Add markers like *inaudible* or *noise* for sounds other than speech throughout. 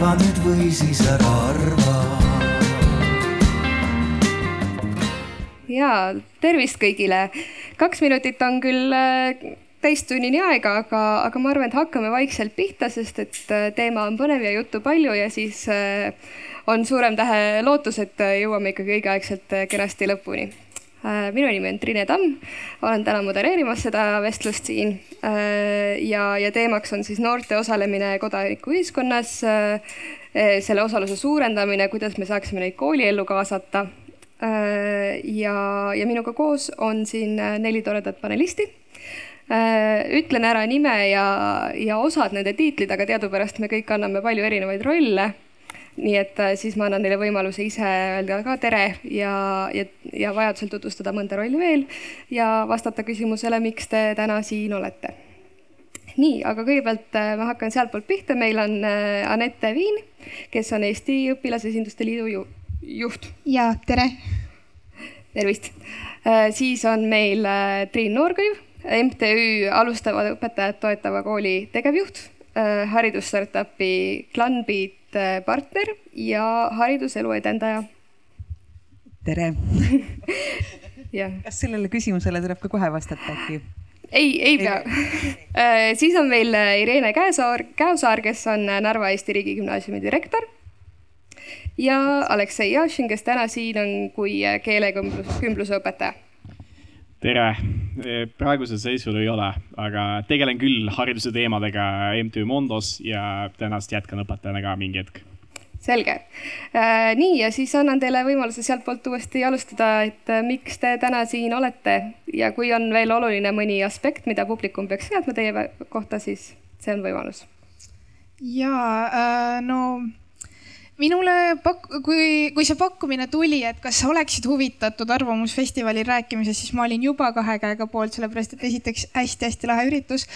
arva nüüd või siis ära arva. ja tervist kõigile. kaks minutit on küll äh, täistunnini aega, aga, aga ma arvan, et hakkame vaikselt pihta, sest et äh, teema on põnev ja juttu palju ja siis äh, on suurem tähe lootus, et jõuame ikkagi õigeaegselt kenasti lõpuni. Minu nimi on Trine Tamm, olen täna modereerimas seda vestlust siin. Ja, ja teemaks on siis noorte osalemine kodanikuühiskonnas, selle osaluse suurendamine, kuidas me saaksime neid kooliellu kaasata. Ja, ja minuga koos on siin neli toredat panelisti. Äh, ütlen ära nime ja, ja osad nende tiitlid, aga teadupärast me kõik anname palju erinevaid rolle. Nii et äh, siis ma annan neile võimaluse ise öelda ka tere ja, ja, ja vajadusel tutvustada mõnda rolli veel ja vastata küsimusele, miks te täna siin olete. nii, aga kõigepealt äh, ma hakkan sealtpoolt pihta, meil on Anette Viin, kes on Eesti Õpilasesinduste Liidu ju, juht. ja tere. tervist. siis on meil Triin Noorkõiv MTÜ Alustavad õpetajad toetava kooli tegevjuht, äh, haridusstartupi Clanbeat äh, partner ja hariduselu edendaja. tere *laughs* kas sellele küsimusele tuleb ka kohe vastata äkki? ei, ei pea. *laughs* Äh, siis on meil Irene Käesaar, Käosaar, kes on Narva Eesti Riigigümnaasiumi direktor. ja Aleksei Jašin, kes täna siin on kui keelekümbluse õpetaja tere, praegusel seisul ei ole, aga tegelen küll hariduse teemadega MTÜ Mondos ja tõenäoliselt jätkan õpetajana ka mingi hetk. selge äh,. nii, ja siis annan teile võimaluse sealtpoolt uuesti alustada, et äh, miks te täna siin olete ja kui on veel oluline mõni aspekt, mida publikum peaks teadma teie kohta, siis see on võimalus. ja äh, no minule pak-, kui, kui see pakkumine tuli, et kas sa oleksid huvitatud Arvamusfestivalil rääkimisest, siis ma olin juba kahe käega poolt, sellepärast et esiteks hästi-hästi lahe üritus.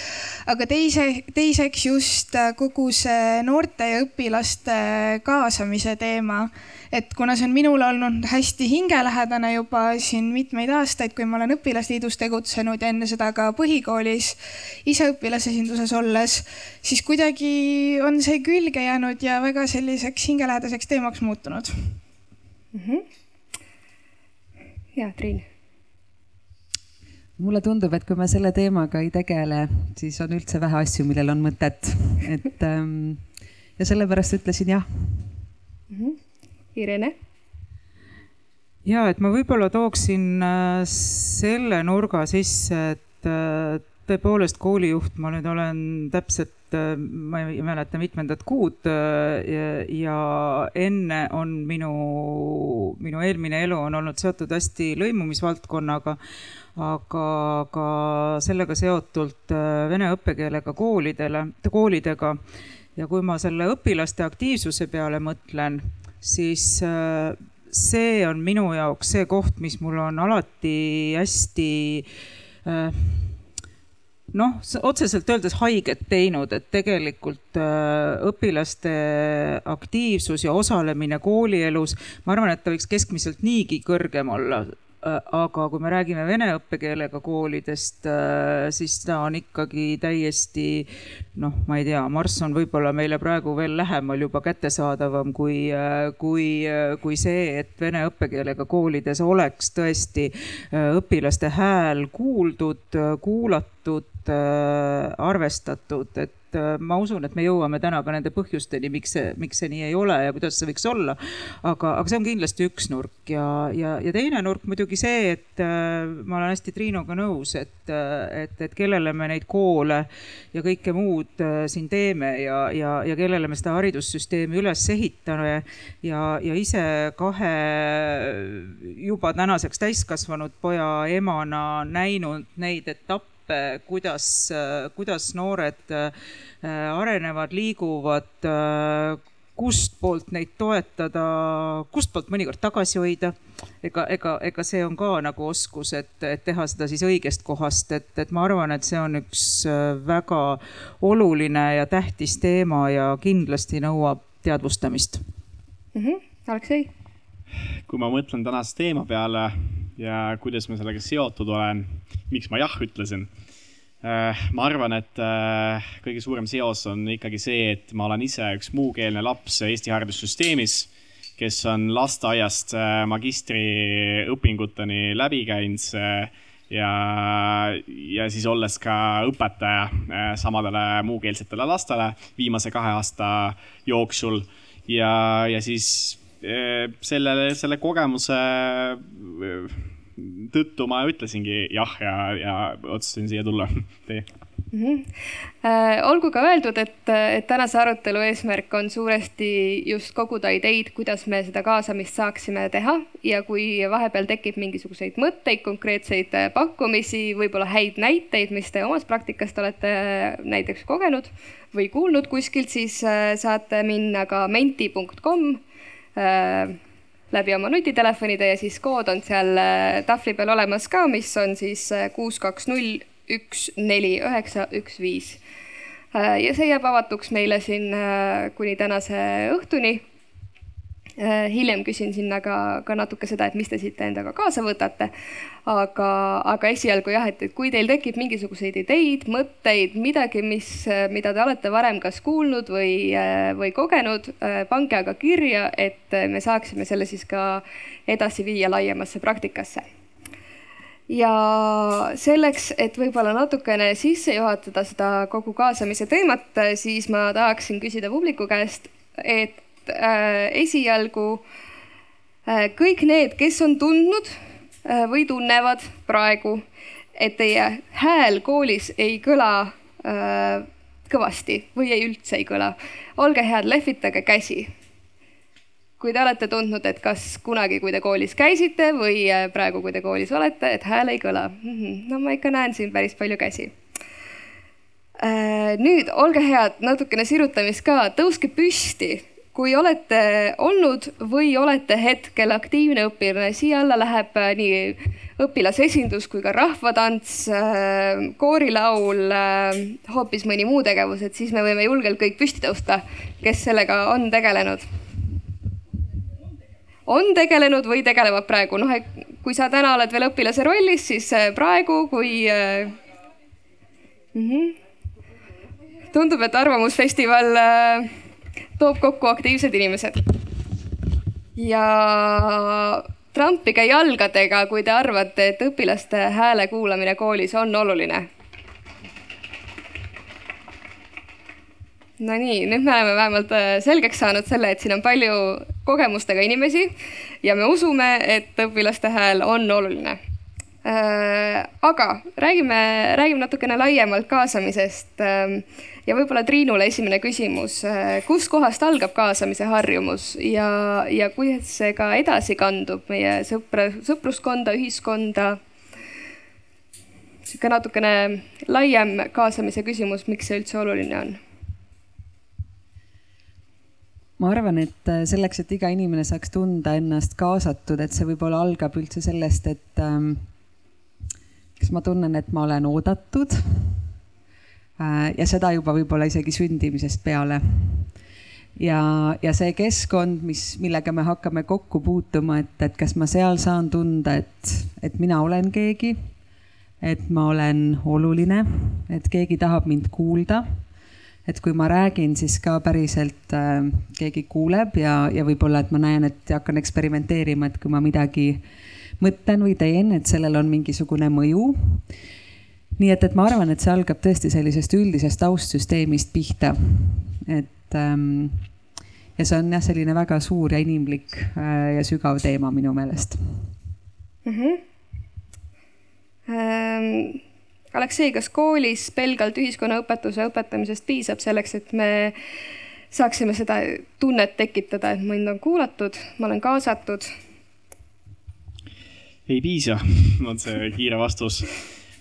aga teise, teiseks just kogu see noorte ja õpilaste kaasamise teema et kuna see on minule olnud hästi hingelähedane juba siin mitmeid aastaid, kui ma olen õpilasliidus tegutsenud ja enne seda ka põhikoolis ise õpilasesinduses olles, siis kuidagi on see külge jäänud ja väga selliseks hingelähedaseks teemaks muutunud mm. -hmm. ja Triin mulle tundub, et kui me selle teemaga ei tegele, siis on üldse vähe asju, millel on mõtet, et ähm, ja sellepärast ütlesin jah mm. -hmm. Irene? ja et ma võib-olla tooksin äh, selle nurga sisse, et äh, tõepoolest koolijuht ma nüüd olen täpselt, äh, ma ei mäleta, mitmendat kuud ja, ja enne on minu, minu eelmine elu on olnud seotud hästi lõimumisvaldkonnaga, aga ka sellega seotult vene õppekeelega koolidele, koolidega. ja kui ma selle õpilaste aktiivsuse peale mõtlen siis äh, see on minu jaoks see koht, mis mul on alati hästi äh, noh, otseselt öeldes haiget teinud, et tegelikult äh, õpilaste aktiivsus ja osalemine koolielus, ma arvan, et ta võiks keskmiselt niigi kõrgem olla aga kui me räägime vene õppekeelega koolidest, äh, siis ta on ikkagi täiesti noh, ma ei tea, Marss on võib-olla meile praegu veel lähemal juba kättesaadavam kui, äh, kui, kui see, et vene õppekeelega koolides oleks tõesti õpilaste hääl kuuldud, kuulatud, arvestatud, et et äh, ma usun, et me jõuame täna ka nende põhjusteni, miks see, miks see nii ei ole ja kuidas see võiks olla. aga, aga see on kindlasti üks nurk ja, ja, ja teine nurk muidugi see, et äh, ma olen hästi Triinuga nõus, et, äh, et, et kellele me neid koole ja kõike muud siin teeme ja, ja, ja kellele me seda haridussüsteemi üles ehitame ja, ja ise kahe juba tänaseks täiskasvanud poja emana näinud neid etappe kuidas, kuidas noored äh, arenevad, liiguvad, äh, kustpoolt neid toetada, kustpoolt mõnikord tagasi hoida. ega, ega, ega see on ka nagu oskus, et, et teha seda siis õigest kohast, et, et ma arvan, et see on üks äh, väga oluline ja tähtis teema ja kindlasti nõuab teadvustamist mm. -hmm. Aleksei? kui ma mõtlen tänase teema peale ja kuidas ma sellega seotud olen, miks ma jah ütlesin. ma arvan, et kõige suurem seos on ikkagi see, et ma olen ise üks muukeelne laps Eesti haridussüsteemis, kes on lasteaiast magistriõpinguteni läbi käinud ja, ja siis olles ka õpetaja samadele muukeelsetele lastele viimase kahe aasta jooksul ja, ja siis selle, selle kogemuse tõttu ma ütlesingi jah ja, ja otsustasin siia tulla teie mm. -hmm. Olgu ka öeldud, et, et tänase arutelu eesmärk on suuresti just koguda ideid, kuidas me seda kaasamist saaksime teha ja kui vahepeal tekib mingisuguseid mõtteid, konkreetseid pakkumisi, võib-olla häid näiteid, mis te omast praktikast olete näiteks kogenud või kuulnud kuskilt, siis saate minna ka menti.com läbi oma nutitelefonide ja siis kood on seal äh, tahvli peal olemas ka, mis on siis äh, kuus, kaks, null, üks, neli, üheksa, üks, viis. Äh, ja see jääb avatuks meile siin kuni tänase õhtuni Äh, hiljem küsin sinna ka, ka natuke seda, et mis te siit endaga kaasa võtate. aga, aga esialgu jah, et, et kui teil tekib mingisuguseid ideid, mõtteid, midagi, mis, mida te olete varem kas kuulnud või, või kogenud, äh, pange aga kirja, et me saaksime selle siis ka edasi viia laiemasse praktikasse ja selleks, et võib-olla natukene sisse juhatada seda kogu kaasamise teemat, siis ma tahaksin küsida publiku käest, et äh, esialgu äh, kõik need, kes on tundnud äh, või tunnevad praegu, et teie hääl koolis ei kõla äh, kõvasti või ei üldse ei kõla, olge head, lehvitage käsi. kui te olete tundnud, et kas kunagi, kui te koolis käisite või äh, praegu, kui te koolis olete, et hääl ei kõla. -hmm. no ma ikka näen siin päris palju käsi äh, nüüd olge head, natukene sirutamist ka, tõuske püsti kui olete olnud või olete hetkel aktiivne õpilane, siia alla läheb äh, nii õpilasesindus kui ka rahvatants, äh, koorilaul, äh, hoopis mõni muu tegevus, et siis me võime julgelt kõik püsti tõusta, kes sellega on tegelenud. on tegelenud või tegelevad praegu, noh, et kui sa täna oled veel õpilase rollis, siis praegu, kui mm. -hmm. tundub, et Arvamusfestival äh, toob kokku aktiivsed inimesed. ja trampige jalgadega, kui te arvate, et õpilaste hääle kuulamine koolis on oluline. Nonii, nüüd me oleme vähemalt äh, selgeks saanud selle, et siin on palju kogemustega inimesi ja me usume, et õpilaste hääl on oluline aga räägime, räägime natukene laiemalt kaasamisest äh, ja võib-olla Triinule esimene küsimus, kuskohast algab kaasamise harjumus ja, ja kuidas see ka edasi kandub meie sõpra, sõpruskonda, ühiskonda? niisugune natukene laiem kaasamise küsimus, miks see üldse oluline on? ma arvan, et selleks, et iga inimene saaks tunda ennast kaasatud, et see võib-olla algab üldse sellest, et ähm, kas ma tunnen, et ma olen oodatud Äh, ja seda juba võib-olla isegi sündimisest peale. ja, ja see keskkond, mis, millega me hakkame kokku puutuma, et, et kas ma seal saan tunda, et, et mina olen keegi, et ma olen oluline, et keegi tahab mind kuulda et kui ma räägin, siis ka päriselt äh, keegi kuuleb ja, ja võib-olla, et ma näen, et hakkan eksperimenteerima, et kui ma midagi mõtlen või teen, et sellel on mingisugune mõju nii et, et ma arvan, et see algab tõesti sellisest üldisest taustsüsteemist pihta. et ähm, ja see on jah, selline väga suur ja inimlik äh, ja sügav teema minu meelest mm. -hmm. Ähm, Aleksei, kas koolis pelgalt ühiskonnaõpetuse õpetamisest piisab selleks, et me saaksime seda tunnet tekitada, et mind on kuulatud, ma olen kaasatud? Ei piisa, *laughs* on see kiire vastus.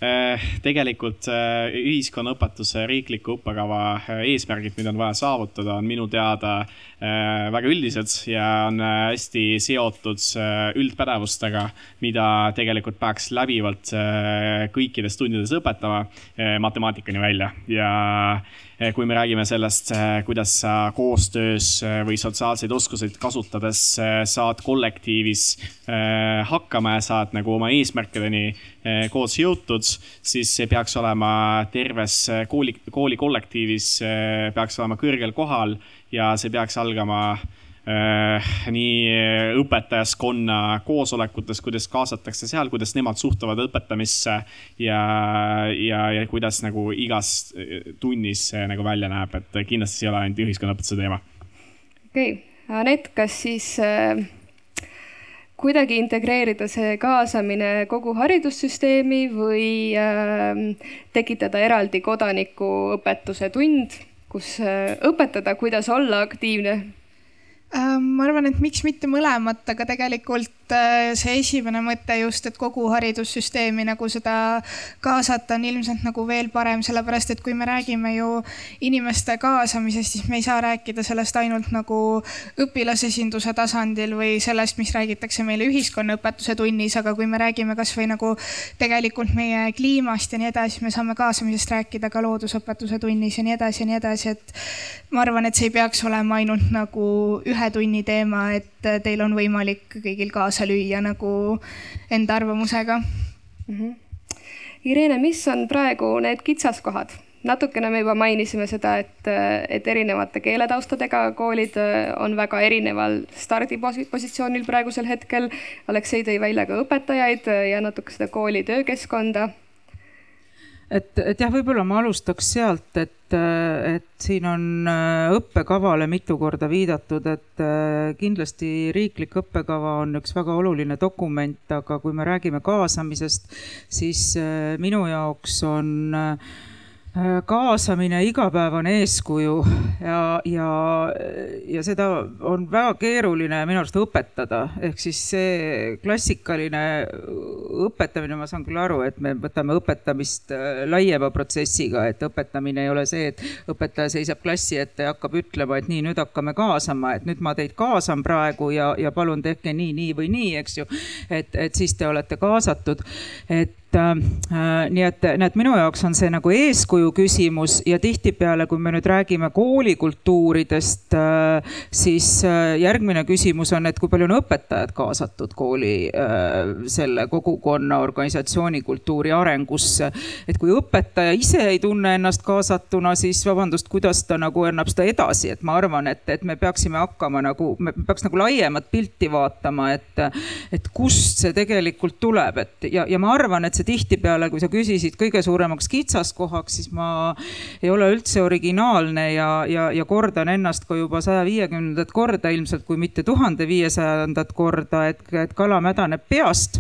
Äh, tegelikult äh, ühiskonnaõpetuse riikliku õppekava äh, eesmärgid, mida on vaja saavutada, on minu teada väga üldised ja on hästi seotud üldpädevustega, mida tegelikult peaks läbivalt kõikides tundides õpetama, matemaatikani välja. Ja kui me räägime sellest, kuidas sa koostöös või sotsiaalseid oskuseid kasutades saad kollektiivis hakkama ja saad nagu oma eesmärkideni koos jõutud, siis see peaks olema terves kooli, kooli kollektiivis, peaks olema kõrgel kohal ja see peaks algama Äh, nii õpetajaskonna koosolekutes, kuidas kaasatakse seal, kuidas nemad suhtuvad õpetamisse ja, ja, ja kuidas nagu igas tunnis see nagu välja näeb, et kindlasti ei ole ainult ühiskonnaõpetuse teema. okei okay., Anett, kas siis äh, kuidagi integreerida see kaasamine kogu haridussüsteemi või äh, tekitada eraldi kodanikuõpetuse tund, kus äh, õpetada, kuidas olla aktiivne ma arvan, et miks mitte mõlemat, aga tegelikult äh, see esimene mõte just, et kogu haridussüsteemi nagu seda kaasata on ilmselt nagu veel parem, sellepärast et kui me räägime ju inimeste kaasamisest, siis me ei saa rääkida sellest ainult nagu õpilasesinduse tasandil või sellest, mis räägitakse meile ühiskonnaõpetuse tunnis, aga kui me räägime kasvõi nagu tegelikult meie kliimast ja nii edasi, me saame kaasamisest rääkida ka loodusõpetuse tunnis ja nii edasi ja nii edasi, et ma arvan, et see ei peaks olema ainult nagu ühe ühe tunni teema, et teil on võimalik kõigil kaasa lüüa nagu enda arvamusega mm. -hmm. Irene, mis on praegu need kitsaskohad? natukene me juba mainisime seda, et, et erinevate keeletaustadega koolid on väga erineval stardipositsioonil praegusel hetkel. Aleksei tõi välja ka õpetajaid ja natuke seda kooli töökeskkonda et, et jah, võib-olla ma alustaks sealt, et, et siin on äh, õppekavale mitu korda viidatud, et äh, kindlasti riiklik õppekava on üks väga oluline dokument, aga kui me räägime kaasamisest, siis äh, minu jaoks on äh, kaasamine, igapäevane eeskuju ja, ja, ja seda on väga keeruline minu arust õpetada, ehk siis see klassikaline õpetamine, ma saan küll aru, et me võtame õpetamist äh, laiema protsessiga, et õpetamine ei ole see, et õpetaja seisab klassi ette ja hakkab ütlema, et nii, nüüd hakkame kaasama, et nüüd ma teid kaasan praegu ja, ja palun tehke nii, nii või nii, eks ju. et, et siis te olete kaasatud, et äh, nii et näed, minu jaoks on see nagu eeskuju küsimus ja tihtipeale, kui me nüüd räägime koolikultuuridest äh,, siis äh, järgmine küsimus on, et kui palju on õpetajad kaasatud kooli äh, selle kogukonna organisatsiooni kultuuri arengusse. et kui õpetaja ise ei tunne ennast kaasatuna, siis vabandust, kuidas ta nagu annab seda edasi, et ma arvan, et, et me peaksime hakkama nagu, me peaks nagu laiemat pilti vaatama, et, et kust see tegelikult tuleb, et ja, ja ma arvan, et see see tihtipeale, kui sa küsisid kõige suuremaks kitsaskohaks, siis ma ei ole üldse originaalne ja, ja, ja kordan ennast ka juba saja viiekümnendat korda ilmselt, kui mitte tuhande viiesajandat korda, et, et kala mädaneb peast.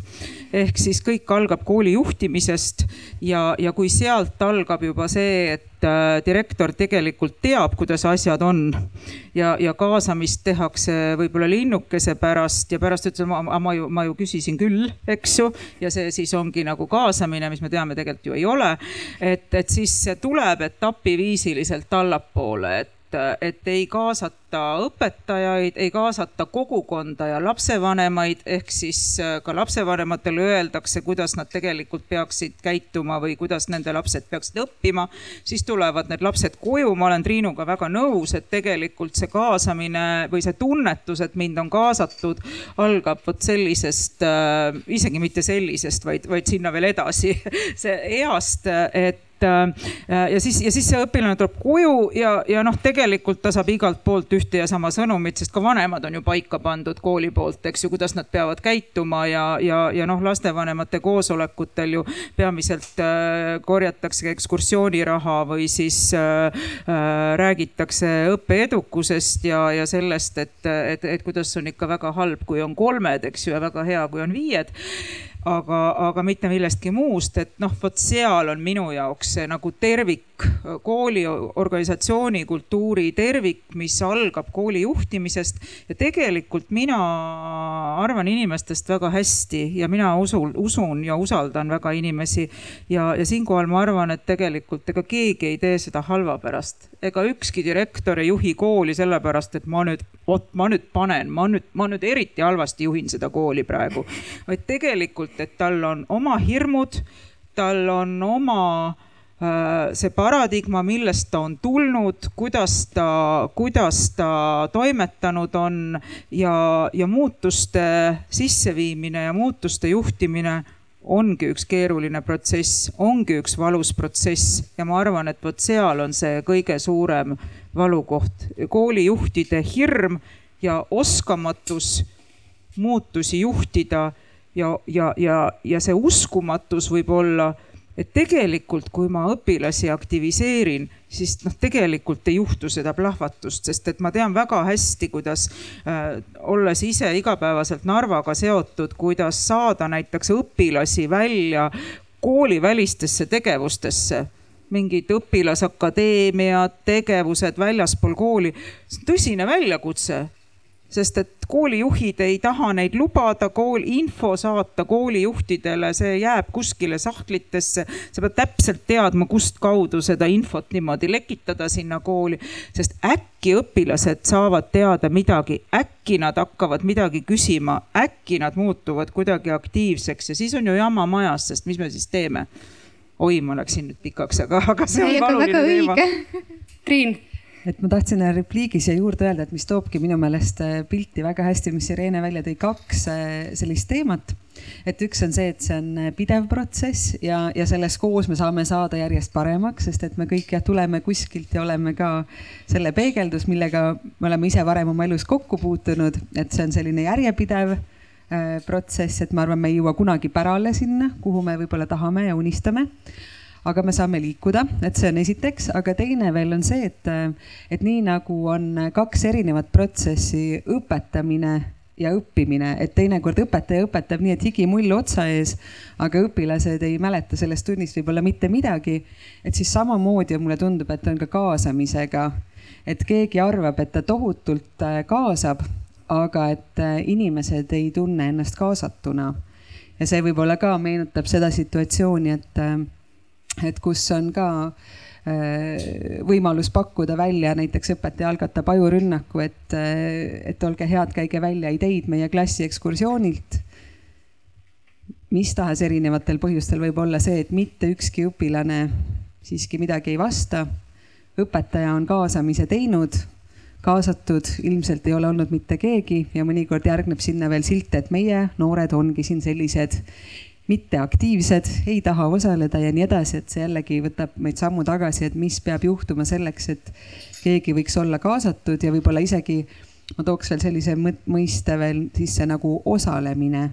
Ehk siis kõik algab kooli juhtimisest ja, ja kui sealt algab juba see, et Äh, direktor tegelikult teab, kuidas asjad on ja, ja kaasamist tehakse võib-olla linnukese pärast ja pärast ütleb, ma, ma ju, ma ju küsisin küll, eks ju. ja see siis ongi nagu kaasamine, mis me teame, tegelikult ju ei ole. et, et siis see tuleb etapiviisiliselt allapoole, et et, et ei kaasata õpetajaid, ei kaasata kogukonda ja lapsevanemaid, ehk siis äh, ka lapsevanematele öeldakse, kuidas nad tegelikult peaksid käituma või kuidas nende lapsed peaksid õppima. siis tulevad need lapsed koju, ma olen Triinuga väga nõus, et tegelikult see kaasamine või see tunnetus, et mind on kaasatud, algab vot sellisest äh,, isegi mitte sellisest, vaid, vaid sinna veel edasi *laughs* see east, et Äh, ja siis, ja siis see õpilane tuleb koju ja, ja noh, tegelikult ta saab igalt poolt ühte ja sama sõnumit, sest ka vanemad on ju paika pandud kooli poolt, eks ju, kuidas nad peavad käituma ja, ja, ja noh, lastevanemate koosolekutel ju peamiselt äh, korjatakse ekskursiooniraha või siis äh, äh, räägitakse õppeedukusest ja, ja sellest, et, et, et kuidas on ikka väga halb, kui on kolmed, eks ju, ja väga hea, kui on viied aga, aga mitte millestki muust, et noh, vot seal on minu jaoks see nagu tervik, kooli organisatsiooni kultuuri tervik, mis algab kooli juhtimisest. ja tegelikult mina arvan inimestest väga hästi ja mina usun, usun ja usaldan väga inimesi. ja, ja siinkohal ma arvan, et tegelikult ega keegi ei tee seda halva pärast, ega ükski direktor ei juhi kooli sellepärast, et ma nüüd, vot ma nüüd panen, ma nüüd, ma nüüd eriti halvasti juhin seda kooli praegu, vaid tegelikult, et tal on oma hirmud, tal on oma see paradigma, millest ta on tulnud, kuidas ta, kuidas ta toimetanud on ja, ja muutuste sisseviimine ja muutuste juhtimine ongi üks keeruline protsess, ongi üks valus protsess ja ma arvan, et vot seal on see kõige suurem valukoht. koolijuhtide hirm ja oskamatus muutusi juhtida ja, ja, ja, ja see uskumatus võib olla et tegelikult, kui ma õpilasi aktiviseerin, siis noh, tegelikult ei juhtu seda plahvatust, sest et ma tean väga hästi, kuidas äh, olles ise igapäevaselt Narvaga seotud, kuidas saada näiteks õpilasi välja koolivälistesse tegevustesse mingid õpilasakadeemiad, tegevused väljaspool kooli. see on tõsine väljakutse sest et koolijuhid ei taha neid lubada, kool, info saata koolijuhtidele, see jääb kuskile sahtlitesse. sa pead täpselt teadma, kust kaudu seda infot niimoodi lekitada sinna kooli, sest äkki õpilased saavad teada midagi, äkki nad hakkavad midagi küsima, äkki nad muutuvad kuidagi aktiivseks ja siis on ju jama majas, sest mis me siis teeme? oi, ma läksin nüüd pikaks, aga, aga see on oluline teema. Triin et ma tahtsin repliigi siia juurde öelda, et mis toobki minu meelest äh, pilti väga hästi, mis Irene välja tõi, kaks äh, sellist teemat. et üks on see, et see on äh, pidev protsess ja, ja selles koos me saame saada järjest paremaks, sest et me kõik jah, tuleme kuskilt ja oleme ka selle peegeldus, millega me oleme ise varem oma elus kokku puutunud, et see on selline järjepidev protsess, et ma arvan, me ei jõua kunagi pärale sinna, kuhu me võib-olla tahame ja unistame aga me saame liikuda, et see on esiteks, aga teine veel on see, et, et nii nagu on kaks erinevat protsessi, õpetamine ja õppimine, et teinekord õpetaja õpetab nii, et higimull otsa ees, aga õpilased ei mäleta sellest tunnist võib-olla mitte midagi. et siis samamoodi mulle tundub, et on ka kaasamisega, et keegi arvab, et ta tohutult äh, kaasab, aga et äh, inimesed ei tunne ennast kaasatuna. ja see võib-olla ka meenutab seda situatsiooni, et äh, et kus on ka äh, võimalus pakkuda välja, näiteks õpetaja algatab ajurünnaku, et, äh, et olge head, käige välja ideid meie klassi ekskursioonilt. mis tahes erinevatel põhjustel võib olla see, et mitte ükski õpilane siiski midagi ei vasta. õpetaja on kaasamise teinud, kaasatud ilmselt ei ole olnud mitte keegi ja mõnikord järgneb sinna veel silt, et meie noored ongi siin sellised mitteaktiivsed, ei taha osaleda ja nii edasi, et see jällegi võtab meid sammu tagasi, et mis peab juhtuma selleks, et keegi võiks olla kaasatud ja võib-olla isegi ma tooks veel sellise mõiste veel sisse nagu osalemine.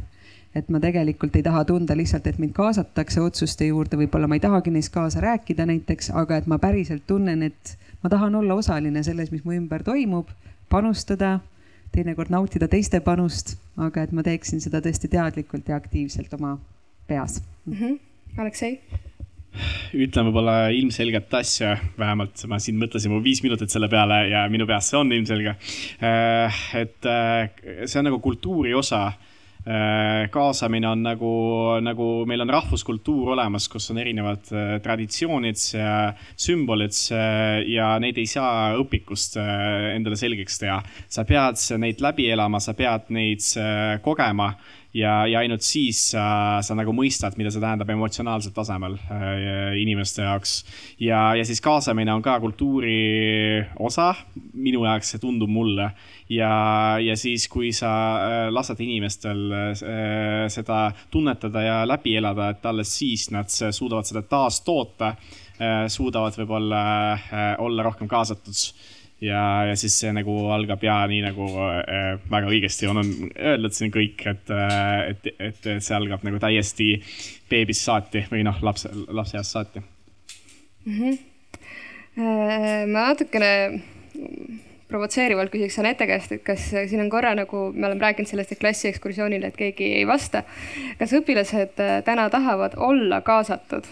et ma tegelikult ei taha tunda lihtsalt, et mind kaasatakse otsuste juurde, võib-olla ma ei tahagi neist kaasa rääkida näiteks, aga et ma päriselt tunnen, et ma tahan olla osaline selles, mis mu ümber toimub, panustada teinekord nautida teiste panust, aga et ma teeksin seda tõesti teadlikult ja aktiivselt oma peas mm. -hmm. Aleksei? ütlen võib-olla ilmselget asja, vähemalt ma siin mõtlesin mu viis minutit selle peale ja minu peas see on ilmselge. Äh, et äh, see on nagu kultuuri osa Äh, kaasamine on nagu, nagu meil on rahvuskultuur olemas, kus on erinevad traditsioonid ja sümbolid ja neid ei saa õpikust endale selgeks teha. sa pead neid läbi elama, sa pead neid kogema ja, ja ainult siis sa, sa nagu mõistad, mida see tähendab emotsionaalsel tasemel äh, inimeste jaoks. ja, ja siis kaasamine on ka kultuuri osa, minu jaoks see tundub mulle. ja, ja siis, kui sa äh, lased inimestel äh, seda tunnetada ja läbi elada, et alles siis nad suudavad seda taastoota, suudavad võib-olla olla rohkem kaasatud ja, ja siis see nagu algab ja nii nagu äh, väga õigesti on, on öeldud siin kõik, et, äh, et, et see algab nagu täiesti beebist saati või noh, lapse, lapseeast saati mm. -hmm. ma natukene provotseerivalt küsiks Anette käest, et kas siin on korra nagu, me oleme rääkinud sellest, et klassiekskursioonil, et keegi ei vasta. kas õpilased täna tahavad olla kaasatud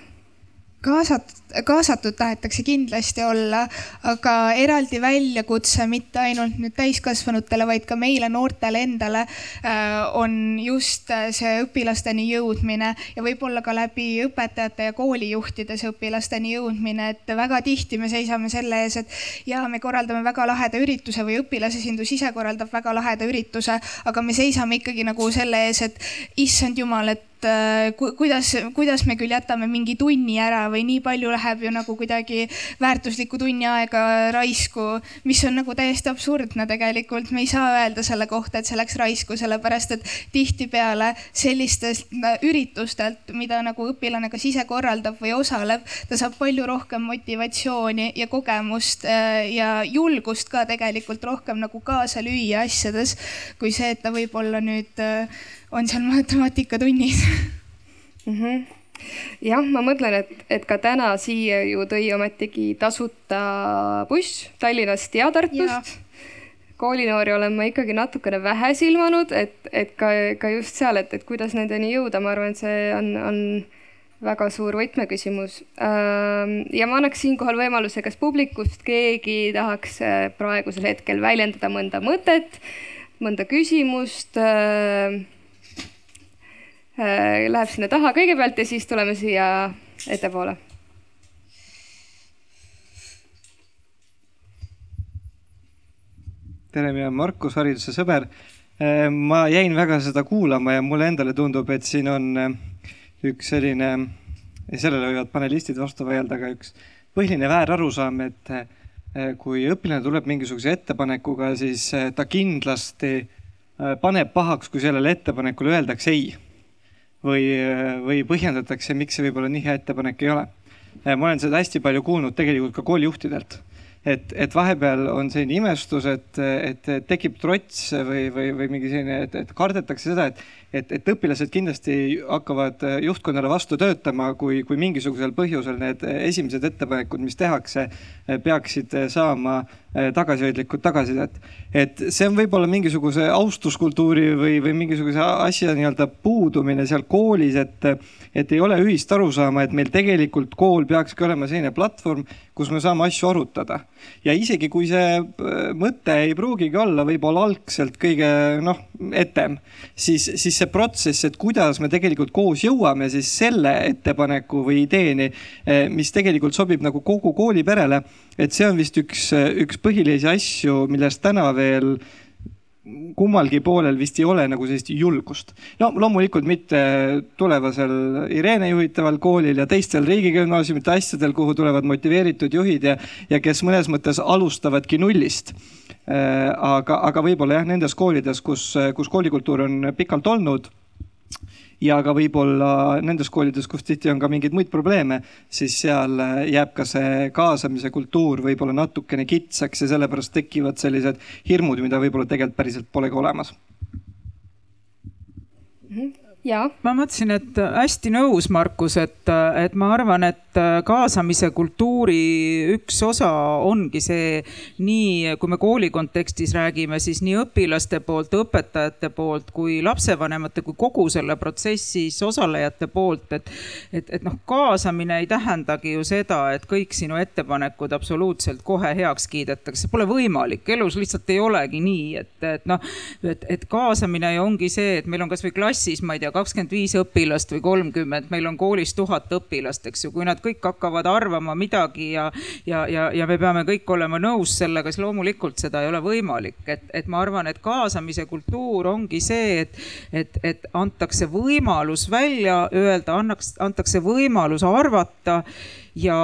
kaasatud, kaasatud tahetakse kindlasti olla, aga eraldi väljakutse mitte ainult nüüd täiskasvanutele, vaid ka meile, noortele endale äh, on just äh, see õpilasteni jõudmine ja võib-olla ka läbi õpetajate ja koolijuhtide see õpilasteni jõudmine, et väga tihti me seisame selle ees, et ja me korraldame väga laheda ürituse või õpilasesindus ise korraldab väga laheda ürituse, aga me seisame ikkagi nagu selle ees, et issand jumal, et et äh, ku, kuidas, kuidas me küll jätame mingi tunni ära või nii palju läheb ju nagu kuidagi väärtuslikku tunni aega raisku, mis on nagu täiesti absurdne tegelikult. me ei saa öelda selle kohta, et see läks raisku, sellepärast et tihtipeale sellistest äh, üritustelt, mida nagu õpilane kas ise korraldab või osaleb, ta saab palju rohkem motivatsiooni ja kogemust äh, ja julgust ka tegelikult rohkem nagu kaasa lüüa asjades, kui see, et ta võib-olla nüüd äh, on seal matemaatikatunnis mm. -hmm jah, ma mõtlen, et, et ka täna siia ju tõi ometigi tasuta buss Tallinnast ja Tartust. koolinoori olen ma ikkagi natukene vähe silmanud, et, et ka, ka just seal, et, et kuidas nendeni jõuda, ma arvan, et see on, on väga suur võtmeküsimus. ja ma annaks siinkohal võimaluse, kas publikust keegi tahaks äh, praegusel hetkel väljendada mõnda mõtet, mõnda küsimust Äh, läheb sinna taha kõigepealt ja siis tuleme siia ettepoole. tere, mina olen Markus, hariduse sõber. Äh, ma jäin väga seda kuulama ja mulle endale tundub, et siin on äh, üks selline, sellele võivad panelistid vastu vaielda, aga üks põhiline väärarusaam, et kui õpilane tuleb mingisuguse ettepanekuga, siis ta kindlasti paneb pahaks, kui sellele ettepanekule öeldakse ei või, või põhjendatakse, miks see võib-olla nii hea ettepanek ei ole. ma olen seda hästi palju kuulnud tegelikult ka koolijuhtidelt et, et vahepeal on selline imestus, et, et tekib trots või, või, või mingi selline, et, et kardetakse seda, et, et, et õpilased kindlasti hakkavad juhtkonnale vastu töötama, kui, kui mingisugusel põhjusel need esimesed ettepanekud, mis tehakse, peaksid saama tagasihoidlikud tagasisidet. et see on võib-olla mingisuguse austuskultuuri või, või mingisuguse asja nii-öelda puudumine seal koolis, et, et ei ole ühist arusaama, et meil tegelikult kool peakski olema selline platvorm, kus me saame asju arutada ja isegi kui see äh, mõte ei pruugigi olla võib-olla algselt kõige noh, etem, siis, siis see protsess, et kuidas me tegelikult koos jõuame siis selle ettepaneku või ideeni, äh, mis tegelikult sobib nagu kogu kooliperele. et see on vist üks, üks põhilisi asju, millest täna veel kummalgi poolel vist ei ole nagu sellist julgust. no loomulikult mitte tulevasel Irene juhitaval koolil ja teistel riigigümnaasiumite asjadel, kuhu tulevad motiveeritud juhid ja, ja kes mõnes mõttes alustavadki nullist. Äh, aga, aga võib-olla jah, nendes koolides, kus, kus koolikultuur on pikalt olnud ja ka võib-olla nendes koolides, kus tihti on ka mingeid muid probleeme, siis seal äh, jääb ka see kaasamise kultuur võib-olla natukene kitsaks ja sellepärast tekivad sellised hirmud, mida võib-olla tegelikult päriselt polegi olemas mm. -hmm ma mõtlesin, et hästi nõus, Markus, et, et ma arvan, et kaasamise kultuuri üks osa ongi see nii, kui me kooli kontekstis räägime, siis nii õpilaste poolt, õpetajate poolt kui lapsevanemate kui kogu selle protsessis osalejate poolt, et, et, et noh, kaasamine ei tähendagi ju seda, et kõik sinu ettepanekud absoluutselt kohe heaks kiidetakse, pole võimalik, elus lihtsalt ei olegi nii, et, et noh, et, et kaasamine ju ongi see, et meil on kasvõi klassis, ma ei tea, kakskümmend viis õpilast või kolmkümmend, meil on koolis tuhat õpilast, eks ju, kui nad kõik hakkavad arvama midagi ja, ja, ja, ja me peame kõik olema nõus sellega, siis loomulikult seda ei ole võimalik, et, et ma arvan, et kaasamise kultuur ongi see, et, et, et antakse võimalus välja öelda, annaks, antakse võimalus arvata ja,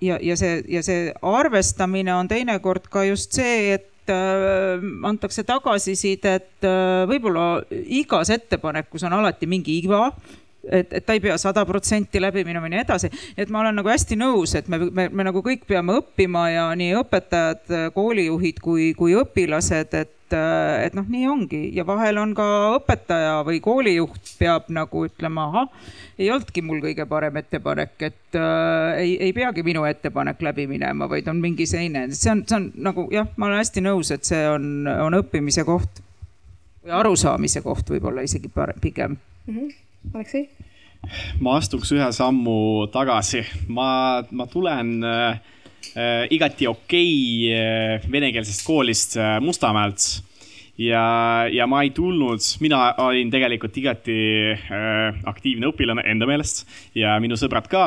ja, ja see, ja see arvestamine on teinekord ka just see, et äh, antakse tagasisidet, äh, võib-olla igas ettepanekus on alati mingi iva et, et ta ei pea sada protsenti läbi minema ja nii edasi. et ma olen nagu hästi nõus, et me, me, me nagu kõik peame õppima ja nii õpetajad, koolijuhid kui, kui õpilased, et, et noh, nii ongi ja vahel on ka õpetaja või koolijuht peab nagu ütlema, ahah, ei olnudki mul kõige parem ettepanek, et äh, ei, ei peagi minu ettepanek läbi minema, vaid on mingi seine, see on, see on nagu jah, ma olen hästi nõus, et see on, on õppimise koht või arusaamise koht võib-olla isegi parem, pigem mm. -hmm Aleksei? ma astuks ühe sammu tagasi, ma, ma tulen äh, äh, igati okei äh, venekeelsest koolist äh, Mustamäelt ja, ja ma ei tulnud, mina olin tegelikult igati äh, aktiivne õpilane enda meelest ja minu sõbrad ka.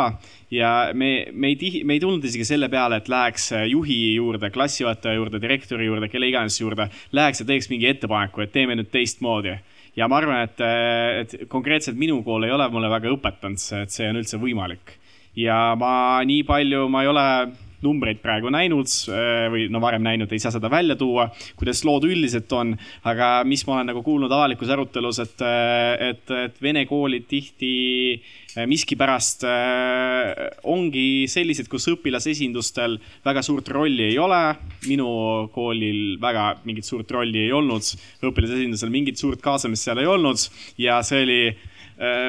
ja me, me ei, me ei tulnud isegi selle peale, et läheks juhi juurde, klassijuhataja juurde, direktori juurde, kelle iganes juurde, läheks ja teeks mingi ettepaneku, et teeme nüüd teistmoodi ja ma arvan, et, et konkreetselt minu kool ei ole mulle väga õpetanud, et see on üldse võimalik. ja ma nii palju, ma ei ole numbreid praegu näinud äh, või no varem näinud, ei saa seda välja tuua, kuidas lood üldiselt on. aga mis ma olen nagu kuulnud avalikus arutelus, et, äh, et, et vene koolid tihti äh, miskipärast ongi sellised, kus õpilasesindustel väga suurt rolli ei ole. minu koolil väga mingit suurt rolli ei olnud, õpilasesindusel mingit suurt kaasamist seal ei olnud ja see oli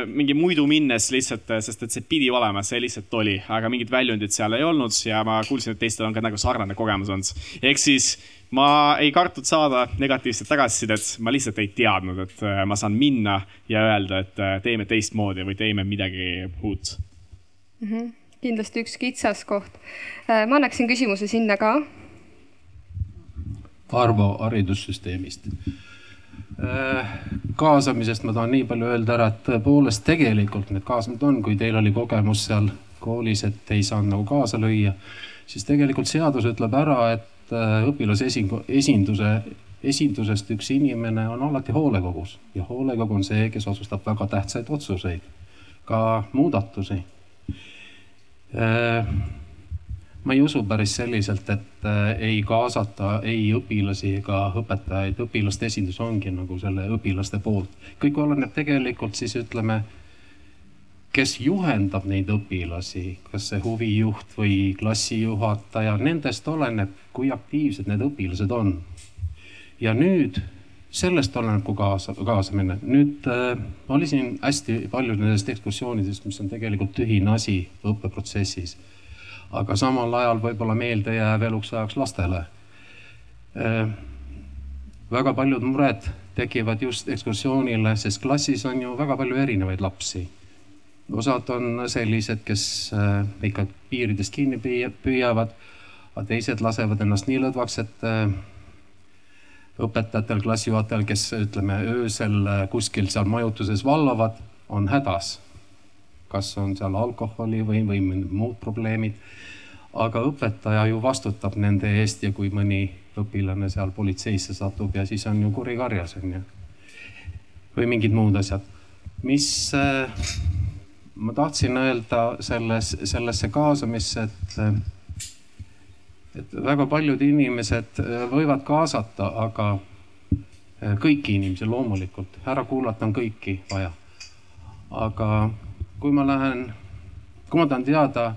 mingi muidu minnes lihtsalt, äh, sest et see pidi olema, see lihtsalt oli, aga mingit väljundit seal ei olnud ja ma kuulsin, et teistel on ka nagu sarnane kogemus olnud. ehk siis ma ei kartnud saada negatiivset tagasisidet, ma lihtsalt ei teadnud, et äh, ma saan minna ja öelda, et teeme teistmoodi või teeme midagi uut mm. -hmm. kindlasti üks kitsaskoht. ma annaksin küsimuse sinna ka. Arvo haridussüsteemist Äh, kaasamisest ma tahan nii palju öelda ära, et tõepoolest tegelikult need kaasamised on, kui teil oli kogemus seal koolis, et ei saanud nagu kaasa lüüa, siis tegelikult seadus ütleb ära, et äh, õpilasesinduse, esindusest üks inimene on alati hoolekogus ja hoolekogu on see, kes otsustab väga tähtsaid otsuseid, ka muudatusi. Äh, ma ei usu päris selliselt, et äh, ei kaasata ei õpilasi ega õpetajaid, õpilaste esindus ongi nagu selle õpilaste poolt. kõik oleneb tegelikult siis ütleme, kes juhendab neid õpilasi, kas see huvijuht või klassijuhataja, nendest oleneb, kui aktiivsed need õpilased on. ja nüüd sellest oleneb, kui kaasa, kaasa minna. nüüd äh, ma olisin hästi palju nendest ekskursioonidest, mis on tegelikult tühine asi õppeprotsessis aga samal ajal võib-olla meelde jääv eluks ajaks lastele. Äh, väga paljud mured tekivad just ekskursioonile, sest klassis on ju väga palju erinevaid lapsi. osad on sellised, kes äh, ikka piiridest kinni püüavad, aga teised lasevad ennast nii lõdvaks, et äh, õpetajatel, klassijuhatajatel, kes ütleme öösel kuskil seal majutuses valvavad, on hädas kas on seal alkoholi või, või muud probleemid. aga õpetaja ju vastutab nende eest ja kui mõni õpilane seal politseisse satub ja siis on ju kuri karjas, on ju. või mingid muud asjad, mis äh, ma tahtsin öelda selles, sellesse kaasamisse, et äh, et väga paljud inimesed äh, võivad kaasata, aga kõiki inimesi loomulikult, ära kuulata on kõiki vaja. aga kui ma lähen, kui ma tahan teada,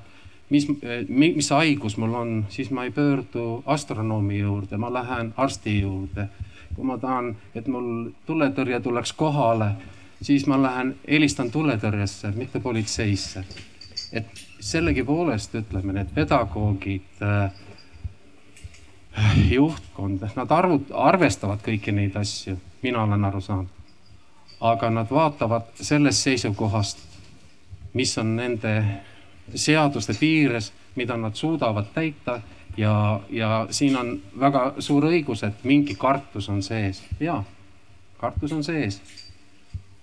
mis, mis haigus mul on, siis ma ei pöördu astronoomi juurde, ma lähen arsti juurde. kui ma tahan, et mul tuletõrje tuleks kohale, siis ma lähen, helistan tuletõrjesse, mitte politseisse. et sellegipoolest ütleme, need pedagoogid äh,, juhtkond, nad arvut-, arvestavad kõiki neid asju, mina olen aru saanud. aga nad vaatavad sellest seisukohast, mis on nende seaduste piires, mida nad suudavad täita ja, ja siin on väga suur õigus, et mingi kartus on sees. jaa, kartus on sees.